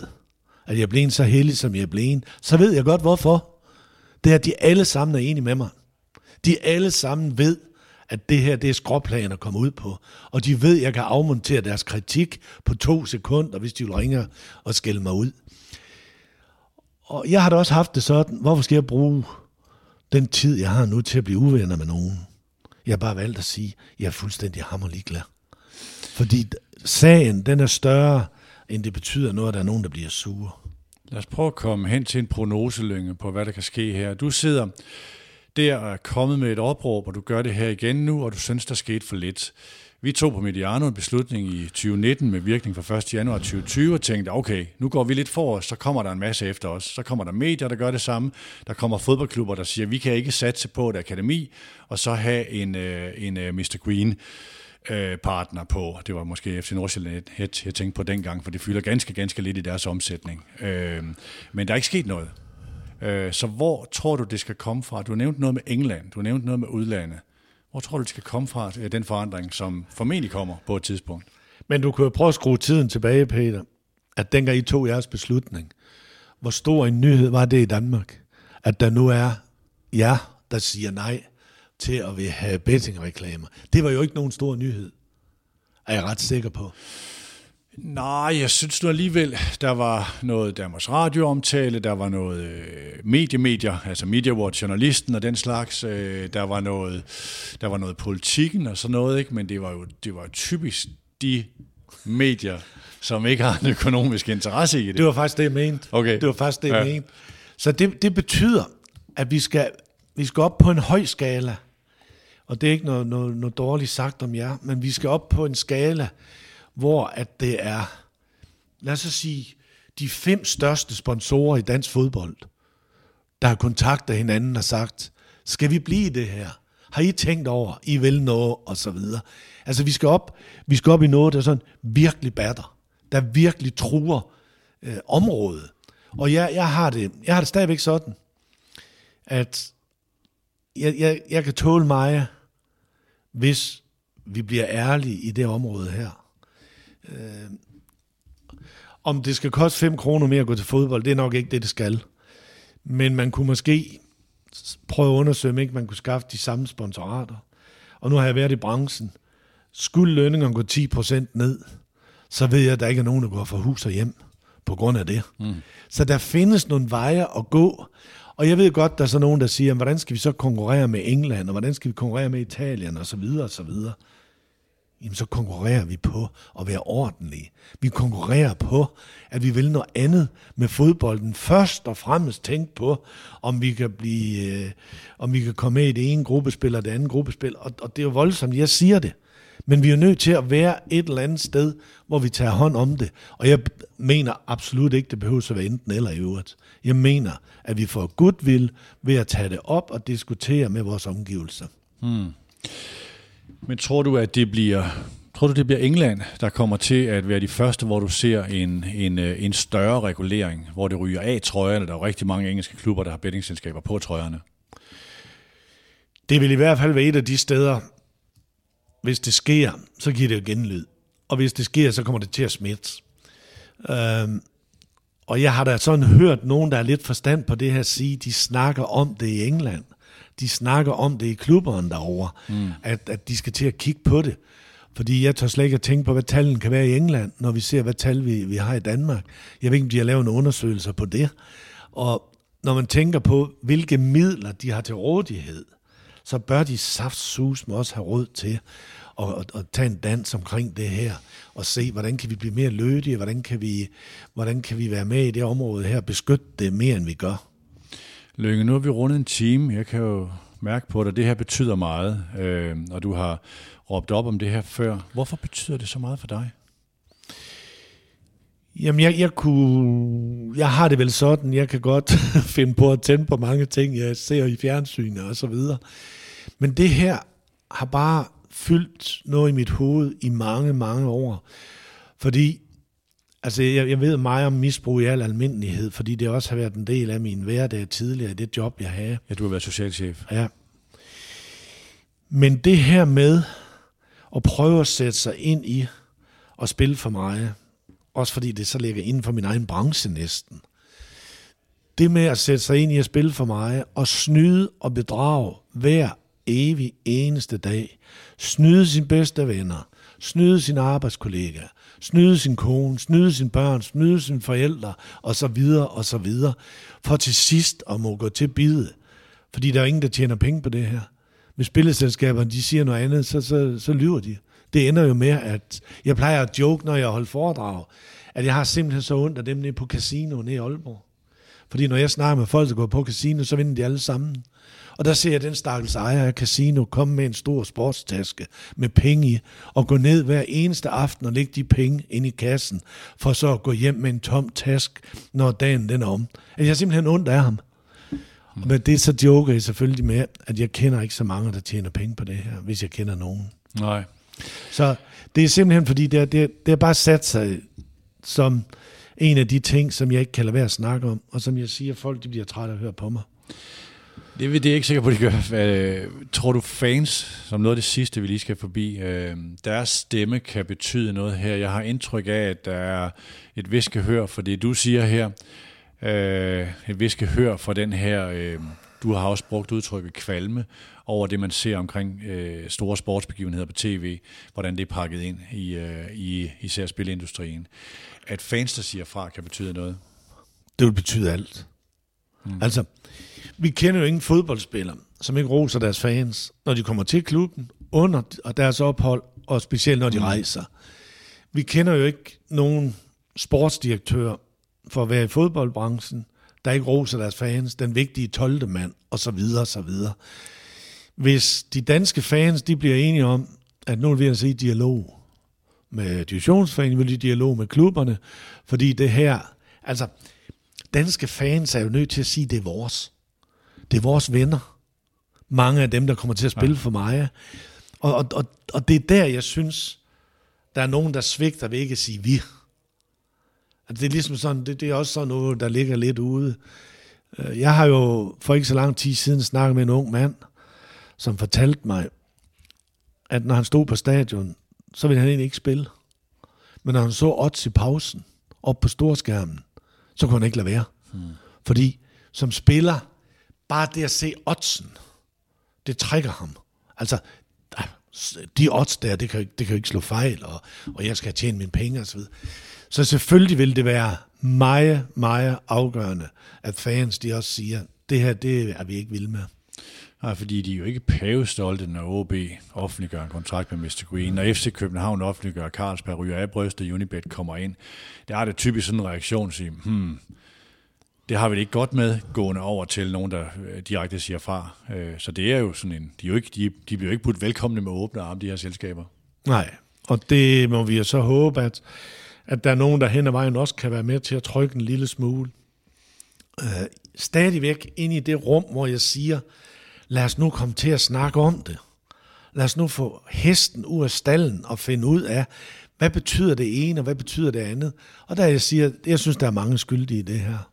at jeg blev en så heldig, som jeg blev en, så ved jeg godt, hvorfor. Det er, at de alle sammen er enige med mig. De alle sammen ved, at det her det er skråplaner at komme ud på. Og de ved, at jeg kan afmontere deres kritik på to sekunder, hvis de vil ringe og skælde mig ud. Og jeg har da også haft det sådan, hvorfor skal jeg bruge den tid, jeg har nu til at blive uvenner med nogen? Jeg har bare valgt at sige, jeg er fuldstændig hammerlig glad. Fordi sagen, den er større, end det betyder noget, at der er nogen, der bliver sure. Lad os prøve at komme hen til en prognoselynge på, hvad der kan ske her. Du sidder der er kommet med et opråb, og du gør det her igen nu, og du synes, der skete for lidt. Vi tog på Mediano en beslutning i 2019 med virkning fra 1. januar 2020 og tænkte, okay, nu går vi lidt for os, så kommer der en masse efter os. Så kommer der medier, der gør det samme. Der kommer fodboldklubber, der siger, vi kan ikke satse på et akademi, og så have en, øh, en øh, Mr. Green øh, partner på. Det var måske FC Nordsjælland, jeg, jeg tænkte på dengang, for det fylder ganske, ganske lidt i deres omsætning. Men der er ikke sket noget. Øh, så hvor tror du, det skal komme fra? Du nævnte noget med England, du nævnte noget med udlandet. Hvor tror du, det skal komme fra, øh, den forandring, som formentlig kommer på et tidspunkt? Men du kan jo prøve at skrue tiden tilbage, Peter. At dengang I tog jeres beslutning, hvor stor en nyhed var det i Danmark? At der nu er jer, der siger nej til at vil have bettingreklamer. Det var jo ikke nogen stor nyhed, er jeg ret sikker på. Nej, jeg synes nu alligevel, der var noget Danmarks Radio-omtale, der var noget øh, mediemedier, altså Media Watch, journalisten og den slags, øh, der var noget, der var noget politikken og sådan noget, ikke? men det var jo det var typisk de medier, som ikke har en økonomisk interesse i det. Det var faktisk det, jeg mente. Okay. Det var faktisk det, jeg ja. mente. Så det, det betyder, at vi skal, vi skal op på en høj skala, og det er ikke noget, noget, noget dårligt sagt om jer, men vi skal op på en skala, hvor at det er, lad os sige, de fem største sponsorer i dansk fodbold, der har kontaktet hinanden og sagt, skal vi blive det her? Har I tænkt over, I vil noget, og så videre. Altså, vi skal op, vi skal op i noget, der sådan virkelig batter, der virkelig truer øh, området. Og jeg, jeg, har det, jeg har det stadigvæk sådan, at jeg, jeg, jeg kan tåle mig, hvis vi bliver ærlige i det område her. Øh, om det skal koste 5 kroner mere at gå til fodbold, det er nok ikke det, det skal. Men man kunne måske prøve at undersøge, om ikke man kunne skaffe de samme sponsorater. Og nu har jeg været i branchen. Skulle lønningerne gå 10% ned, så ved jeg, at der ikke er nogen, der går fra hus og hjem på grund af det. Mm. Så der findes nogle veje at gå. Og jeg ved godt, der er så nogen, der siger, hvordan skal vi så konkurrere med England, og hvordan skal vi konkurrere med Italien, og så videre, og så videre jamen så konkurrerer vi på at være ordentlige. Vi konkurrerer på, at vi vil noget andet med fodbolden. Først og fremmest tænke på, om vi kan blive, øh, om vi kan komme med i det ene gruppespil eller det andet gruppespil. Og, og det er jo voldsomt, jeg siger det. Men vi er nødt til at være et eller andet sted, hvor vi tager hånd om det. Og jeg mener absolut ikke, det behøver at være enten eller i øvrigt. Jeg mener, at vi får goodwill ved at tage det op og diskutere med vores omgivelser. Hmm. Men tror du, at det bliver Tror du, det bliver England, der kommer til at være de første, hvor du ser en, en, øh, en større regulering, hvor det ryger af trøjerne? Der er jo rigtig mange engelske klubber, der har bettingselskaber på trøjerne. Det vil i hvert fald være et af de steder, hvis det sker, så giver det jo genlyd. Og hvis det sker, så kommer det til at smitte. Øhm, og jeg har da sådan hørt nogen, der er lidt forstand på det her, sige, de snakker om det i England de snakker om det i klubberne derovre, mm. at, at de skal til at kigge på det. Fordi jeg tør slet ikke at tænke på, hvad tallene kan være i England, når vi ser, hvad tal vi, vi har i Danmark. Jeg ved ikke, om de har lavet en undersøgelse på det. Og når man tænker på, hvilke midler de har til rådighed, så bør de saftsus med også have råd til at, at, at tage en dans omkring det her, og se, hvordan kan vi blive mere lødige, hvordan kan vi, hvordan kan vi være med i det område her, beskytte det mere, end vi gør. Lønge, nu har vi rundet en time. Jeg kan jo mærke på dig, at det her betyder meget, øh, og du har råbt op om det her før. Hvorfor betyder det så meget for dig? Jamen, jeg, jeg, kunne, jeg har det vel sådan, jeg kan godt finde på at tænde på mange ting, jeg ser i fjernsynet og så videre. Men det her har bare fyldt noget i mit hoved i mange, mange år. Fordi Altså, jeg, jeg ved meget om misbrug i al almindelighed, fordi det også har været en del af min hverdag tidligere det job, jeg havde. Ja, du har været socialchef. Ja. Men det her med at prøve at sætte sig ind i og spille for mig, også fordi det så ligger inden for min egen branche næsten. Det med at sætte sig ind i at spille for mig og snyde og bedrage hver evig eneste dag. Snyde sine bedste venner, snyde sine arbejdskollegaer, snyde sin kone, snyde sine børn, snyde sine forældre, og så videre, og så videre, for til sidst at må gå til bide. Fordi der er ingen, der tjener penge på det her. Hvis spilleselskaberne de siger noget andet, så, så, så lyver de. Det ender jo med, at jeg plejer at joke, når jeg holder foredrag, at jeg har simpelthen så ondt af dem nede på casino nede i Aalborg. Fordi når jeg snakker med folk, der går på casino, så vinder de alle sammen. Og der ser jeg den stakkels ejer af casino komme med en stor sportstaske med penge i, og gå ned hver eneste aften og lægge de penge ind i kassen, for så at gå hjem med en tom task, når dagen den er om. At jeg er simpelthen ondt af ham. Mm. Men det så joker jeg selvfølgelig med, at jeg kender ikke så mange, der tjener penge på det her, hvis jeg kender nogen. Nej. Så det er simpelthen fordi, det er, det er, det er bare sat sig som en af de ting, som jeg ikke kan lade være at snakke om, og som jeg siger, folk de bliver trætte af at høre på mig. Det, er jeg ikke sikker på, de gør. Øh, tror du fans, som noget af det sidste, vi lige skal forbi, øh, deres stemme kan betyde noget her? Jeg har indtryk af, at der er et viskehør for det, du siger her. Øh, et viskehør for den her, du har også brugt udtrykket kvalme, over det, man ser omkring store sportsbegivenheder på tv, hvordan det er pakket ind i, i især spilindustrien. At fans, der siger fra, kan betyde noget? Det vil betyde alt. Mm. Altså, vi kender jo ingen fodboldspillere, som ikke roser deres fans, når de kommer til klubben, under deres ophold, og specielt når de mm. rejser. Vi kender jo ikke nogen sportsdirektør for at være i fodboldbranchen, der ikke roser deres fans, den vigtige 12. mand, og så videre, så videre. Hvis de danske fans, de bliver enige om, at nu vil jeg se dialog med divisionsforeningen, vil de dialog med klubberne, fordi det her, altså, danske fans er jo nødt til at sige, at det er vores. Det er vores venner. Mange af dem, der kommer til at spille ja. for mig. Og, og, og, og det er der, jeg synes, der er nogen, der svigter ved ikke at sige vi. Altså, det er ligesom sådan, det, det er også sådan noget, der ligger lidt ude. Øh, jeg har jo for ikke så lang tid siden snakket med en ung mand, som fortalte mig, at når han stod på stadion, så ville han egentlig ikke spille. Men når han så odds i pausen, op på storskærmen, så kunne han ikke lade være. Hmm. Fordi som spiller, bare det at se oddsen, det trækker ham. Altså, de odds der, det kan, det kan jo ikke slå fejl, og, og jeg skal tjene mine penge osv. Så, så selvfølgelig vil det være meget, meget afgørende, at fans de også siger, det her, det er vi ikke vilde med. Nej, fordi de er jo ikke pavestolte, når OB offentliggør en kontrakt med Mr. Green, Når FC København offentliggør Carlsberg, ryger af brystet, Unibet kommer ind. Der er det typisk sådan en reaktion at sige, hmm, det har vi det ikke godt med, gående over til nogen, der øh, direkte siger fra. Øh, så det er jo sådan en, de, er jo ikke, de, de bliver jo ikke budt velkomne med åbne arme, de her selskaber. Nej, og det må vi så håbe, at, at der er nogen, der hen ad vejen også kan være med til at trykke en lille smule. Øh, stadigvæk ind i det rum, hvor jeg siger, lad os nu komme til at snakke om det. Lad os nu få hesten ud af stallen og finde ud af, hvad betyder det ene, og hvad betyder det andet. Og der jeg siger, jeg synes, der er mange skyldige i det her.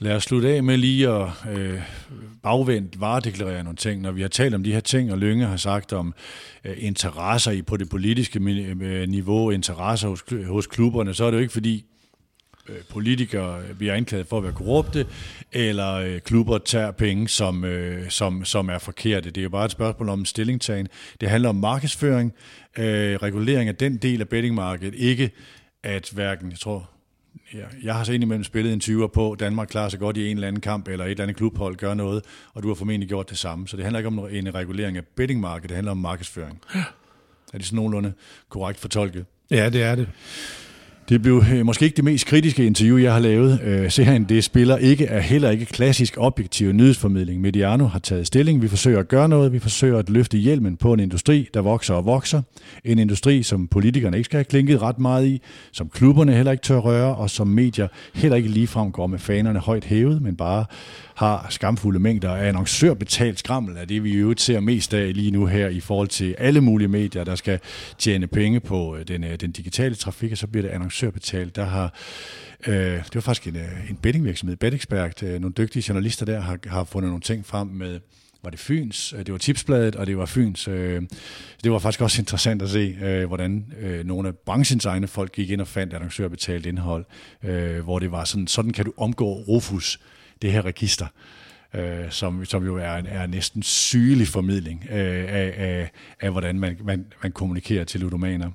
Lad os slutte af med lige at øh, bagvendt varedeklarere nogle ting. Når vi har talt om de her ting, og Lønge har sagt om øh, interesser i på det politiske øh, niveau, interesser hos, hos klubberne, så er det jo ikke fordi øh, politikere bliver anklaget for at være korrupte, eller øh, klubber tager penge, som, øh, som, som er forkerte. Det er jo bare et spørgsmål om stillingtagen. Det handler om markedsføring, øh, regulering af den del af bettingmarkedet, ikke at hverken, jeg tror, ja, jeg har så indimellem spillet en 20'er på, Danmark klarer sig godt i en eller anden kamp, eller et eller andet klubhold gør noget, og du har formentlig gjort det samme. Så det handler ikke om en regulering af bettingmarkedet, det handler om markedsføring. Ja. Er det sådan nogenlunde korrekt fortolket? Ja, det er det. Det blev øh, måske ikke det mest kritiske interview, jeg har lavet. Øh, serien Det spiller ikke er heller ikke klassisk objektiv nyhedsformidling. Mediano har taget stilling. Vi forsøger at gøre noget. Vi forsøger at løfte hjelmen på en industri, der vokser og vokser. En industri, som politikerne ikke skal have klinket ret meget i, som klubberne heller ikke tør røre, og som medier heller ikke ligefrem går med fanerne højt hævet, men bare har skamfulde mængder af annoncørbetalt skrammel, er det vi jo ser mest af lige nu her i forhold til alle mulige medier, der skal tjene penge på øh, den, øh, den digitale trafik, og så bliver det annoncørbetalt. Der har Øh, det var faktisk en, øh, en bettingvirksomhed, BetExpert, øh, nogle dygtige journalister der har, har fundet nogle ting frem med, var det Fyns, det var Tipsbladet, og det var Fyns. Øh, det var faktisk også interessant at se, øh, hvordan øh, nogle af branchens egne folk gik ind og fandt annoncørbetalt indhold, øh, hvor det var sådan, sådan kan du omgå Rufus det her register, øh, som, som jo er er næsten sygelig formidling øh, af, af, af, hvordan man, man, man kommunikerer til ludomaner.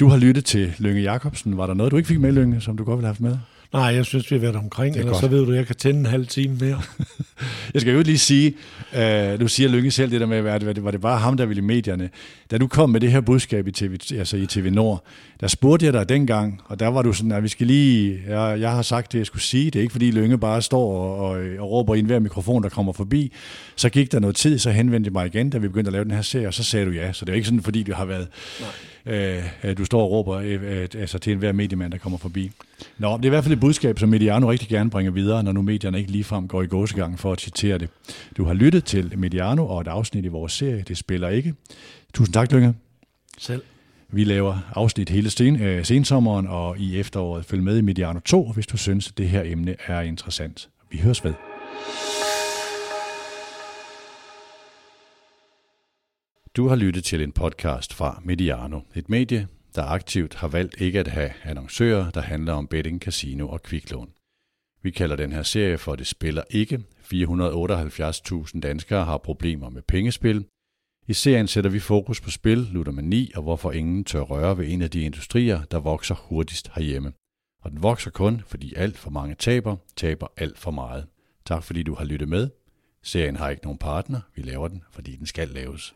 Du har lyttet til Lønge Jacobsen. Var der noget, du ikke fik med, Lønge, som du godt ville have haft med? Nej, jeg synes, vi har været omkring, eller så ved du, jeg kan tænde en halv time mere. Jeg skal jo lige sige, uh, nu siger Lykke selv det der med, at det, var det bare ham, der ville i medierne. Da du kom med det her budskab i TV, altså i TV Nord, der spurgte jeg dig dengang, og der var du sådan, at vi skal lige, jeg, jeg har sagt det, jeg skulle sige, det er ikke fordi Lykke bare står og, og, og råber i enhver mikrofon, der kommer forbi. Så gik der noget tid, så henvendte jeg mig igen, da vi begyndte at lave den her serie, og så sagde du ja. Så det er ikke sådan, fordi du har været, øh, du står og råber øh, øh, altså til enhver mediemand, der kommer forbi. Nå, det er i hvert fald et budskab, som Mediano rigtig gerne bringer videre, når nu medierne ikke ligefrem går i gåsegang for at citere det. Du har lyttet til Mediano og et afsnit i vores serie, Det spiller ikke. Tusind tak, Lykke. Selv. Vi laver afsnit hele sten, øh, sensommeren og i efteråret. Følg med i Mediano 2, hvis du synes, at det her emne er interessant. Vi høres ved. Du har lyttet til en podcast fra Mediano, et medie, der aktivt har valgt ikke at have annoncører, der handler om betting, casino og kviklån. Vi kalder den her serie for Det spiller ikke. 478.000 danskere har problemer med pengespil. I serien sætter vi fokus på spil, ludomani og hvorfor ingen tør røre ved en af de industrier, der vokser hurtigst herhjemme. Og den vokser kun, fordi alt for mange taber, taber alt for meget. Tak fordi du har lyttet med. Serien har ikke nogen partner. Vi laver den, fordi den skal laves.